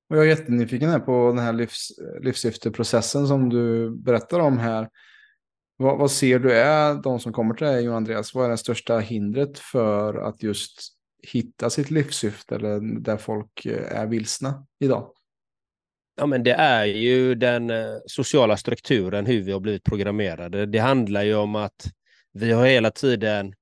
Och jag är jättenyfiken här på den här livs, livssyfteprocessen som du berättar om här. Vad, vad, ser du är de som kommer till dig, Johan Andreas? Vad är det största hindret för att just hitta sitt livssyfte eller där folk eh, är vilsna idag? Ja, men det är ju den eh, sociala strukturen, hur vi har blivit programmerade. Det handlar ju om att vi har hela tiden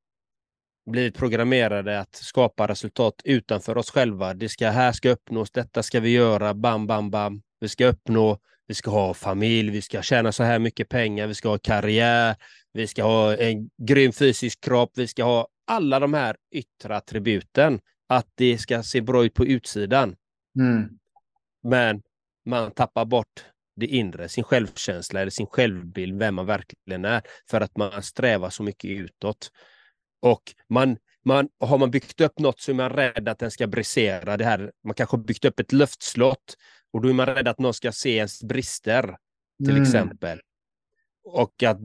blivit programmerade att skapa resultat utanför oss själva. Det ska, här ska uppnås, detta ska vi göra, bam, bam, bam. Vi ska uppnå, vi ska ha familj, vi ska tjäna så här mycket pengar, vi ska ha karriär, vi ska ha en grym fysisk kropp, vi ska ha alla de här yttre attributen. Att det ska se bra ut på utsidan. Mm. Men man tappar bort det inre, sin självkänsla eller sin självbild, vem man verkligen är, för att man strävar så mycket utåt. Och man, man, har man byggt upp något så är man rädd att den ska brisera. Det här, man kanske har byggt upp ett luftslott och då är man rädd att någon ska se ens brister, till mm. exempel. Och att,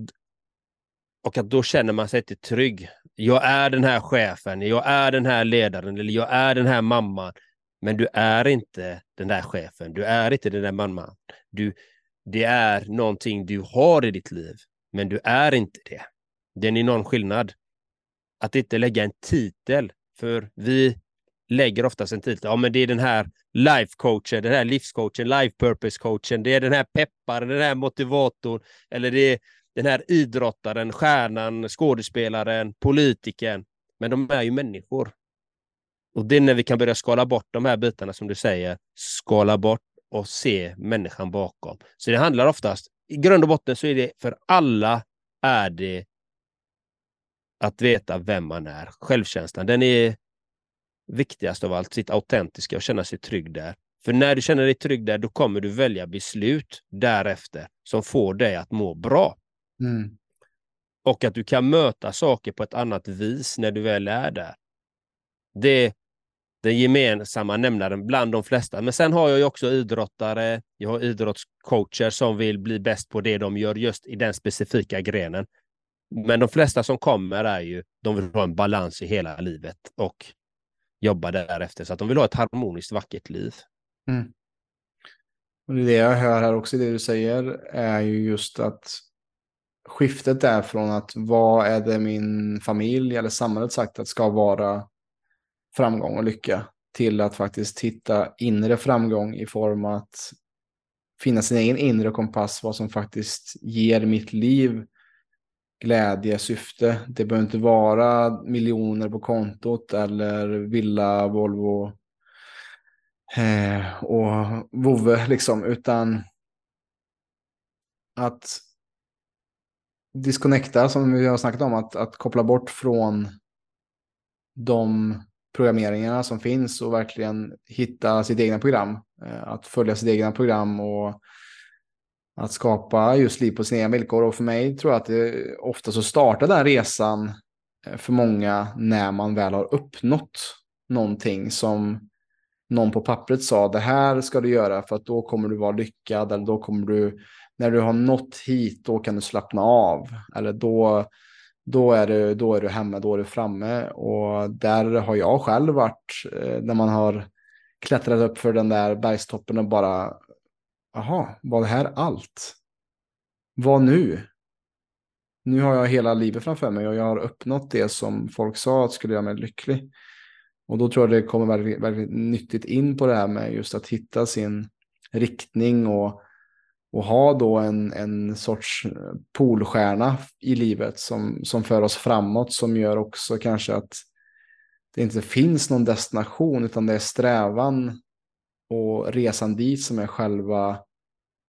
och att då känner man sig inte trygg. Jag är den här chefen, jag är den här ledaren, eller jag är den här mamman. Men du är inte den där chefen, du är inte den där mamman. Du, det är någonting du har i ditt liv, men du är inte det. Det är en enorm skillnad. Att inte lägga en titel, för vi lägger oftast en titel. Ja, men det är den här life-coachen, den här livscoachen, life purpose-coachen, det är den här pepparen, den här motivatorn, eller det är den här idrottaren, stjärnan, skådespelaren, politikern. Men de är ju människor. Och det är när vi kan börja skala bort de här bitarna som du säger, skala bort och se människan bakom. Så det handlar oftast, i grund och botten så är det för alla är det att veta vem man är. Självkänslan, den är viktigast av allt, sitt autentiska och känna sig trygg där. För när du känner dig trygg där, då kommer du välja beslut därefter som får dig att må bra. Mm. Och att du kan möta saker på ett annat vis när du väl är där. Det är den gemensamma nämnaren bland de flesta. Men sen har jag ju också idrottare, jag har idrottscoacher som vill bli bäst på det de gör just i den specifika grenen. Men de flesta som kommer är ju, de vill ha en balans i hela livet och jobba därefter. Så att de vill ha ett harmoniskt, vackert liv. Mm. Och det jag hör här också, det du säger, är ju just att skiftet är från att vad är det min familj eller samhället sagt att ska vara framgång och lycka till att faktiskt hitta inre framgång i form att finna sin egen inre kompass, vad som faktiskt ger mitt liv glädje, syfte. Det behöver inte vara miljoner på kontot eller villa, Volvo eh, och vovve liksom, utan att disconnecta som vi har snackat om, att, att koppla bort från de programmeringarna som finns och verkligen hitta sitt egna program. Eh, att följa sitt egna program och att skapa just liv på sina egna villkor. Och för mig tror jag att det ofta så startar den resan eh, för många när man väl har uppnått någonting som någon på pappret sa det här ska du göra för att då kommer du vara lyckad eller då kommer du, när du har nått hit, då kan du slappna av. Eller då, då, är, du, då är du hemma, då är du framme. Och där har jag själv varit, eh, när man har klättrat upp för den där bergstoppen och bara, jaha, var det här allt? Vad nu? Nu har jag hela livet framför mig och jag har uppnått det som folk sa att skulle göra mig lycklig. Och då tror jag det kommer väldigt, väldigt nyttigt in på det här med just att hitta sin riktning och, och ha då en, en sorts polstjärna i livet som, som för oss framåt som gör också kanske att det inte finns någon destination utan det är strävan och resan dit som är själva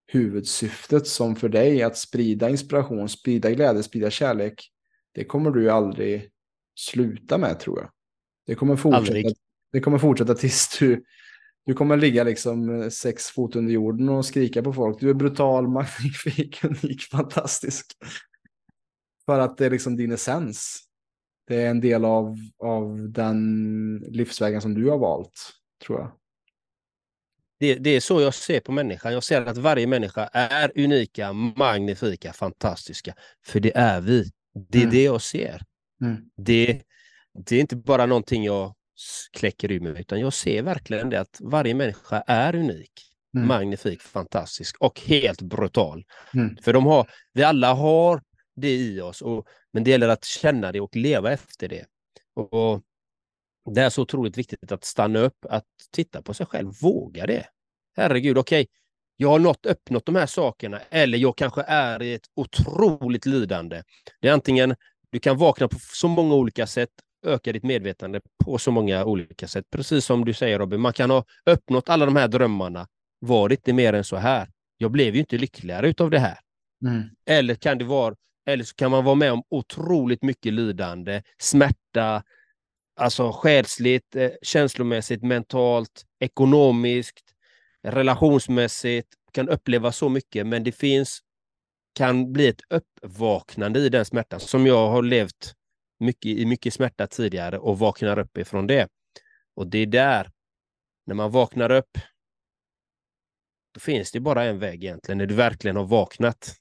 huvudsyftet som för dig att sprida inspiration, sprida glädje, sprida kärlek. Det kommer du aldrig sluta med tror jag. Det kommer fortsätta, det kommer fortsätta tills du, du kommer ligga liksom sex fot under jorden och skrika på folk. Du är brutal, magnifik, unik, fantastisk. För att det är liksom din essens. Det är en del av, av den livsvägen som du har valt, tror jag. Det, det, är så jag ser på människan. Jag ser att varje människa är unika, magnifika, fantastiska. För det är vi. Det är mm. det jag ser. Mm. Det, det är inte bara någonting jag kläcker ur mig, utan jag ser verkligen det att varje människa är unik, mm. magnifik, fantastisk och helt brutal. Mm. För de har, vi alla har det i oss, och, men det gäller att känna det och leva efter det. Och, och Det är så otroligt viktigt att stanna upp, att titta på sig själv, våga det. Herregud, okej, okay, jag har nått, uppnått de här sakerna, eller jag kanske är i ett otroligt lidande. Det är antingen du kan vakna på så många olika sätt öka ditt medvetande på så många olika sätt. Precis som du säger Robin, man kan ha uppnått alla de här drömmarna, varit det mer än så här. Jag blev ju inte lyckligare utav det här. Mm. Eller kan det vara, eller så kan man vara med om otroligt mycket lidande, smärta, alltså själsligt, eh, känslomässigt, mentalt, ekonomiskt, relationsmässigt, kan uppleva så mycket, men det finns, kan bli ett uppvaknande i den smärtan som jag har levt mycket, i mycket smärta tidigare och vaknar upp ifrån det. Och det är där, när man vaknar upp, då finns det bara en väg egentligen, när du verkligen har vaknat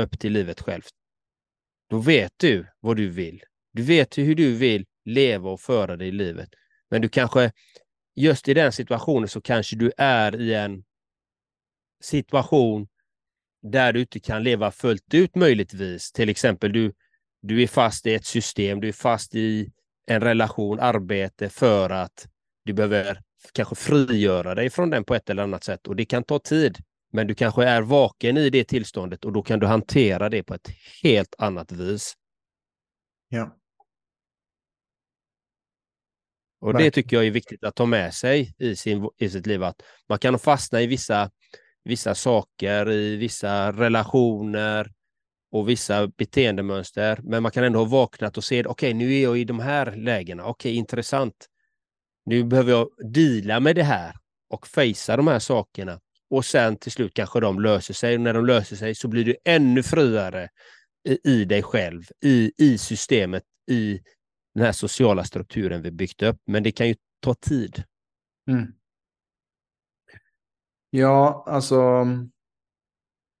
upp till livet självt. Då vet du vad du vill. Du vet hur du vill leva och föra dig i livet. Men du kanske, just i den situationen så kanske du är i en situation där du inte kan leva fullt ut möjligtvis. Till exempel du du är fast i ett system, du är fast i en relation, arbete för att du behöver kanske frigöra dig från den på ett eller annat sätt och det kan ta tid. Men du kanske är vaken i det tillståndet och då kan du hantera det på ett helt annat vis. Ja. Och det tycker jag är viktigt att ta med sig i, sin, i sitt liv, att man kan fastna i vissa, vissa saker, i vissa relationer, och vissa beteendemönster, men man kan ändå ha vaknat och se, okej, okay, nu är jag i de här lägena, okej, okay, intressant. Nu behöver jag dela med det här och fejsa de här sakerna. Och sen till slut kanske de löser sig. Och när de löser sig så blir du ännu friare i, i dig själv, i, i systemet, i den här sociala strukturen vi byggt upp. Men det kan ju ta tid. Mm. Ja, alltså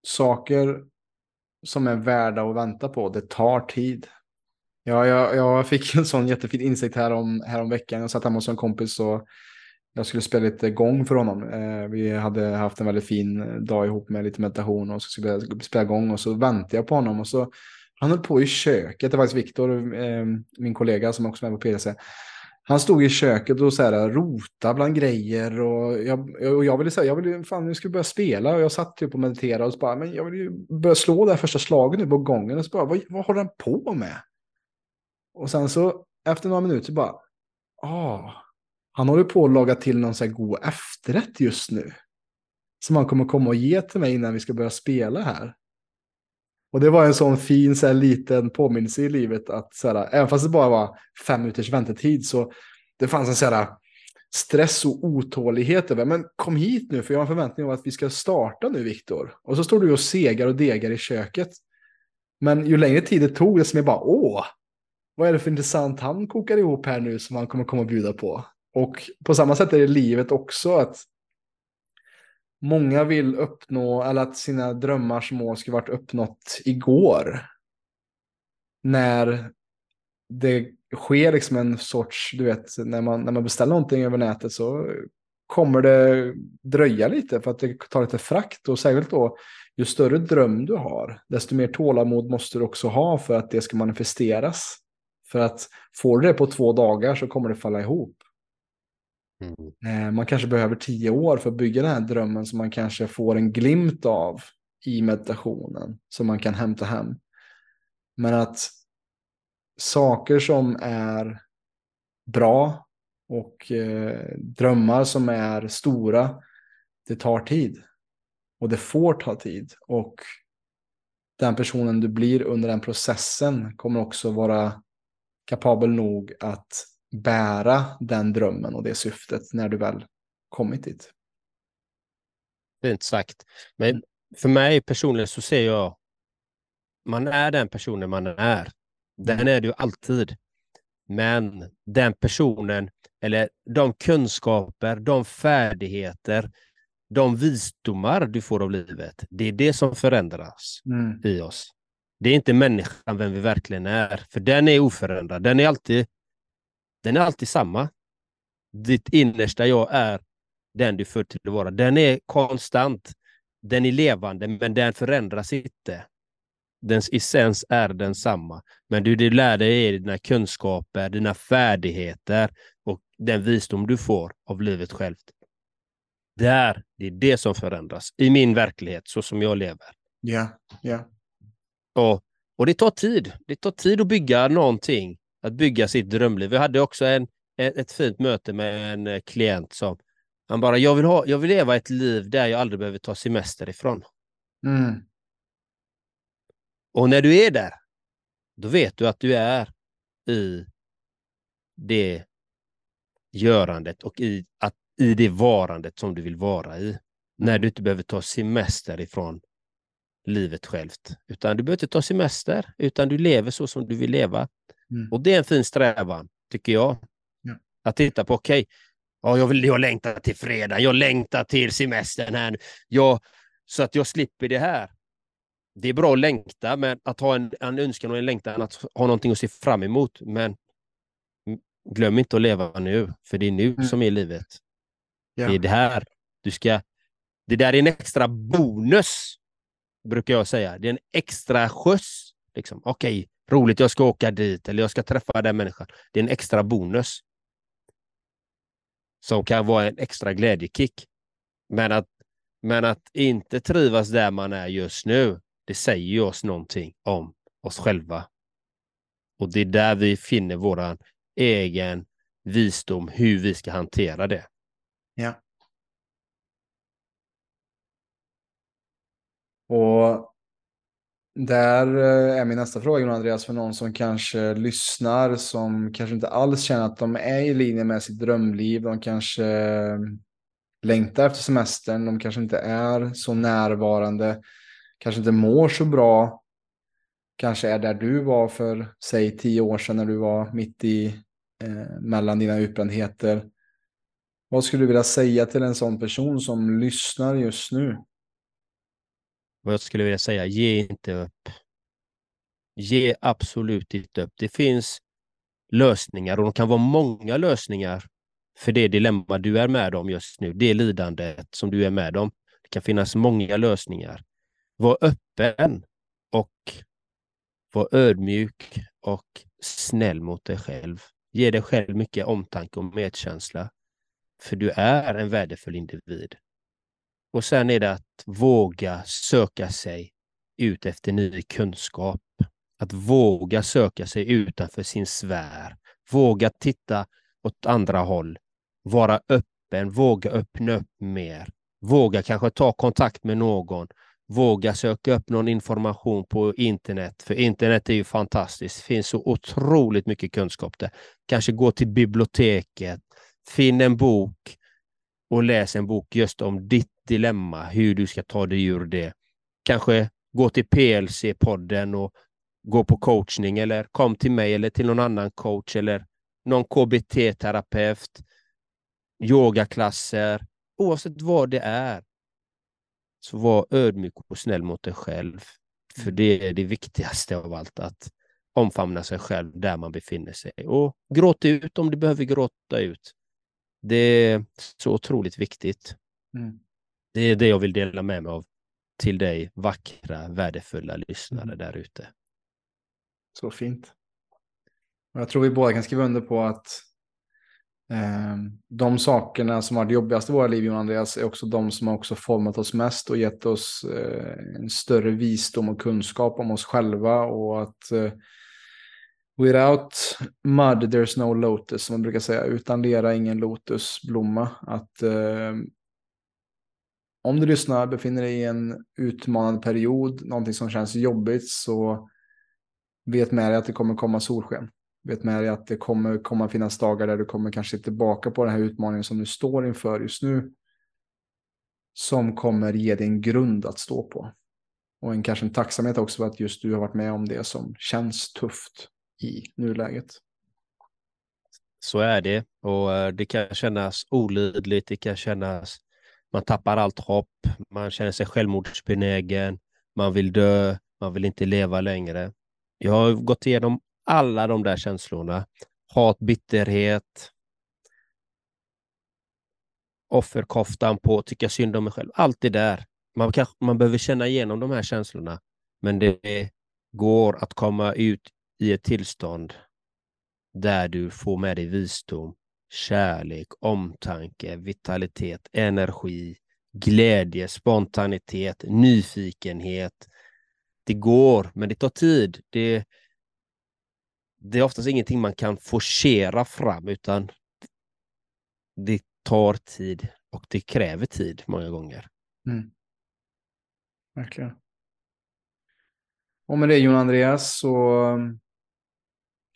saker som är värda att vänta på. Det tar tid. Ja, jag, jag fick en sån jättefin insikt här om, här om veckan. Jag satt hemma hos en kompis och jag skulle spela lite gång för honom. Eh, vi hade haft en väldigt fin dag ihop med lite meditation och så skulle jag spela gång och så väntade jag på honom och så han höll på i köket. Det var faktiskt Viktor, eh, min kollega som också är med på PDC. Han stod i köket och så här, rota bland grejer och jag, och jag ville säga, jag ville, fan nu ska vi börja spela och jag satt typ och mediterade och så bara, men jag vill ju börja slå det här första slaget nu på gången och så bara, vad, vad håller han på med? Och sen så efter några minuter bara, ah, han håller på att laga till någon så här god efterrätt just nu. Som han kommer komma och ge till mig innan vi ska börja spela här. Och det var en sån fin så här, liten påminnelse i livet att så här, även fast det bara var fem minuters väntetid så det fanns en så här, stress och otålighet över, men kom hit nu för jag har en förväntning om att vi ska starta nu Viktor. Och så står du och segar och degar i köket. Men ju längre tid det tog, desto mer bara åh, vad är det för intressant han kokar ihop här nu som han kommer komma och bjuda på. Och på samma sätt är det livet också att många vill uppnå, eller att sina drömmars mål skulle varit uppnått igår. När det sker liksom en sorts, du vet, när man, när man beställer någonting över nätet så kommer det dröja lite för att det tar lite frakt och särskilt då ju större dröm du har, desto mer tålamod måste du också ha för att det ska manifesteras. För att får du det på två dagar så kommer det falla ihop. Mm. Eh, man kanske behöver tio år för att bygga den här drömmen som man kanske får en glimt av i meditationen som man kan hämta hem. Men att saker som är bra och eh, drömmar som är stora, det tar tid. Och det får ta tid. Och den personen du blir under den processen kommer också vara kapabel nog att bära den drömmen och det syftet när du väl kommit dit. Fint sagt. Men för mig personligen så ser jag man är den personen man är. Den mm. är du alltid. Men den personen, eller de kunskaper, de färdigheter, de visdomar du får av livet, det är det som förändras mm. i oss. Det är inte människan, vem vi verkligen är, för den är oförändrad. Den är alltid, den är alltid samma. Ditt innersta jag är den du född till att vara. Den är konstant. Den är levande, men den förändras inte. Dens essens är densamma. Men du, du lär dig dina kunskaper, dina färdigheter och den visdom du får av livet självt. Där, det är det som förändras i min verklighet, så som jag lever. Ja, ja. Och, och det tar tid. Det tar tid att bygga någonting, att bygga sitt drömliv. Vi hade också en, ett fint möte med en eh, klient som han bara, jag vill, ha, jag vill leva ett liv där jag aldrig behöver ta semester ifrån. Mm. Och när du är där, då vet du att du är i det görandet och i, att, i det varandet som du vill vara i. När mm. du inte behöver ta semester ifrån livet självt. Utan du behöver inte ta semester, utan du lever så som du vill leva. Mm. Och det är en fin strävan, tycker jag. Ja. Att titta på, okej, okay, ja, jag, vill, jag längtar till fredag, jag längtar till semestern här nu. Jag, så att jag slipper det här det är bra att längta, men att ha en, en önskan och en längtan att ha någonting att se fram emot. Men glöm inte att leva nu, för det är nu mm. som är livet. Ja. Det är det här du ska... Det där är en extra bonus, brukar jag säga. Det är en extra skjuts. Liksom. Okej, roligt, jag ska åka dit eller jag ska träffa den människan. Det är en extra bonus. Som kan vara en extra glädjekick. Men att, men att inte trivas där man är just nu, det säger ju oss någonting om oss själva. Och det är där vi finner vår egen visdom, hur vi ska hantera det. Ja. Och där eh, är min nästa fråga, Andreas, för någon som kanske lyssnar, som kanske inte alls känner att de är i linje med sitt drömliv. De kanske eh, längtar efter semestern, de kanske inte är så närvarande kanske inte mår så bra, kanske är där du var för, säg tio år sedan när du var mitt i, eh, mellan dina utbrändheter. Vad skulle du vilja säga till en sån person som lyssnar just nu? Vad jag skulle vilja säga, ge inte upp. Ge absolut inte upp. Det finns lösningar och de kan vara många lösningar för det dilemma du är med om just nu, det lidandet som du är med om. Det kan finnas många lösningar. Var öppen och var ödmjuk och snäll mot dig själv. Ge dig själv mycket omtanke och medkänsla. För du är en värdefull individ. Och sen är det att våga söka sig ut efter ny kunskap. Att våga söka sig utanför sin sfär. Våga titta åt andra håll. Vara öppen, våga öppna upp mer. Våga kanske ta kontakt med någon våga söka upp någon information på internet, för internet är ju fantastiskt. Det finns så otroligt mycket kunskap där. Kanske gå till biblioteket, finn en bok och läs en bok just om ditt dilemma, hur du ska ta dig ur det. Kanske gå till PLC-podden och gå på coachning eller kom till mig eller till någon annan coach eller någon KBT-terapeut. yogaklasser, oavsett vad det är. Så var ödmjuk och snäll mot dig själv. För Mm. det är det viktigaste av allt, att omfamna sig själv där man befinner sig. Och gråt ut om du behöver gråta ut. Det är så otroligt viktigt. Mm. Det är det jag vill dela med mig av till dig vackra, värdefulla lyssnare Mm. där ute. Så fint. Jag tror vi båda kan skriva under på att eh, de sakerna som har det jobbigaste i våra liv, Jon Andreas, är också de som har också format oss mest och gett oss eh, en större visdom och kunskap om oss själva och att eh, without mud there's no lotus, som man brukar säga. Utan lera ingen lotusblomma. Att eh, om du lyssnar, befinner dig i en utmanande period, någonting som känns jobbigt, så vet med dig att det kommer komma solsken. Vet med dig att det kommer komma finnas dagar där du kommer kanske se tillbaka på den här utmaningen som du står inför just nu. Som kommer ge dig en grund att stå på. Och en, kanske en tacksamhet också för att just du har varit med om det som känns tufft i nuläget. Så är det. Och eh, det kan kännas olidligt, det kan kännas... Man tappar allt hopp, man känner sig självmordsbenägen, man vill dö, man vill inte leva längre. Jag har gått igenom alla de där känslorna. Hat, bitterhet, offerkoftan på, tycka synd om mig själv. Allt det där. Man, kanske, man behöver känna igenom de här känslorna. Men det går att komma ut i ett tillstånd där du får med dig visdom, kärlek, omtanke, vitalitet, energi, glädje, spontanitet, nyfikenhet. Det går, men det tar tid. Det, det är oftast ingenting man kan forcera fram, utan det tar tid och det kräver tid många gånger. Mm. Verkligen. Och med det Jon Andreas så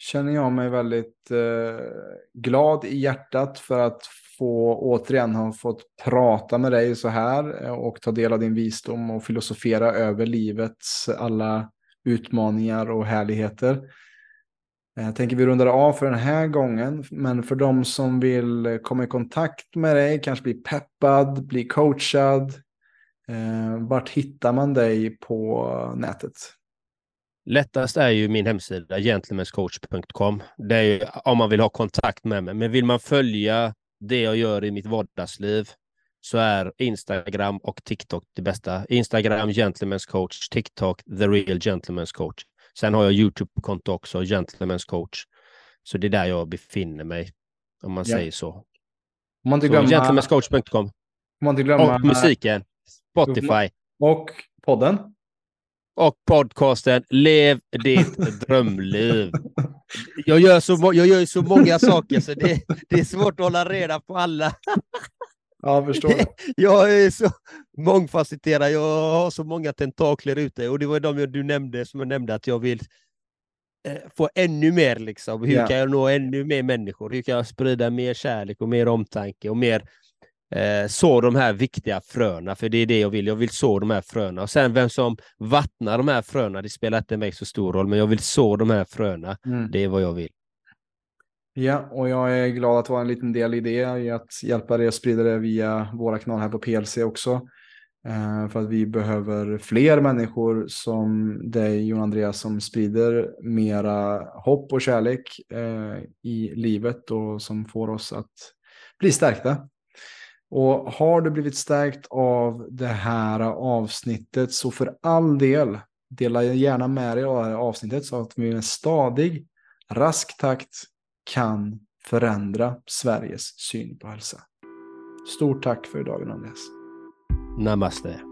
känner jag mig väldigt eh, glad i hjärtat för att få återigen ha fått prata med dig så här eh, och ta del av din visdom och filosofera över livets alla utmaningar och härligheter. Eh, jag tänker vi rundar av för den här gången, men för de som vill komma i kontakt med dig, kanske bli peppad, bli coachad, eh, vart hittar man dig på nätet? Lättast är ju min hemsida gentlemanscoach.com. Det är ju om man vill ha kontakt med mig. Men vill man följa det jag gör i mitt vardagsliv så är Instagram och TikTok det bästa. Instagram Gentlemen's coach, TikTok The Real Gentlemen's coach. Sen har jag Youtube-konto också, Gentlemen's coach. Så det är där jag befinner mig, om man Ja. säger så. Man så glömma, Gentlemanscoach.com. om man inte glömma Och musiken, Spotify. och podden. Och podcasten Lev ditt drömliv. Jag gör, så, jag gör så många saker så det, det är svårt att hålla reda på alla. Ja, förstår. det. Jag är så mångfacetterad, jag har så många tentakler ute och det var de du nämnde som jag nämnde att jag vill eh, få ännu mer liksom. Hur Ja. kan jag nå ännu mer människor? Hur kan jag sprida mer kärlek och mer omtanke och mer eh, så de här viktiga fröna, för det är det jag vill. Jag vill så de här fröna. Och sen vem som vattnar de här fröna, det spelar inte mig så stor roll, men jag vill så de här fröna. Mm. Det är vad jag vill. Ja, och jag är glad att vara en liten del i det, i att hjälpa dig att sprida det via våra kanaler här på PLC också. Eh, för att vi behöver fler människor som dig, Jon Andreas, som sprider mera hopp och kärlek eh, i livet och som får oss att bli stärkta. Och har du blivit stärkt av det här avsnittet så för all del, dela gärna med dig av det här avsnittet så att vi med stadig, rask takt kan förändra Sveriges syn på hälsa. Stort tack för idag, Andreas. Namaste.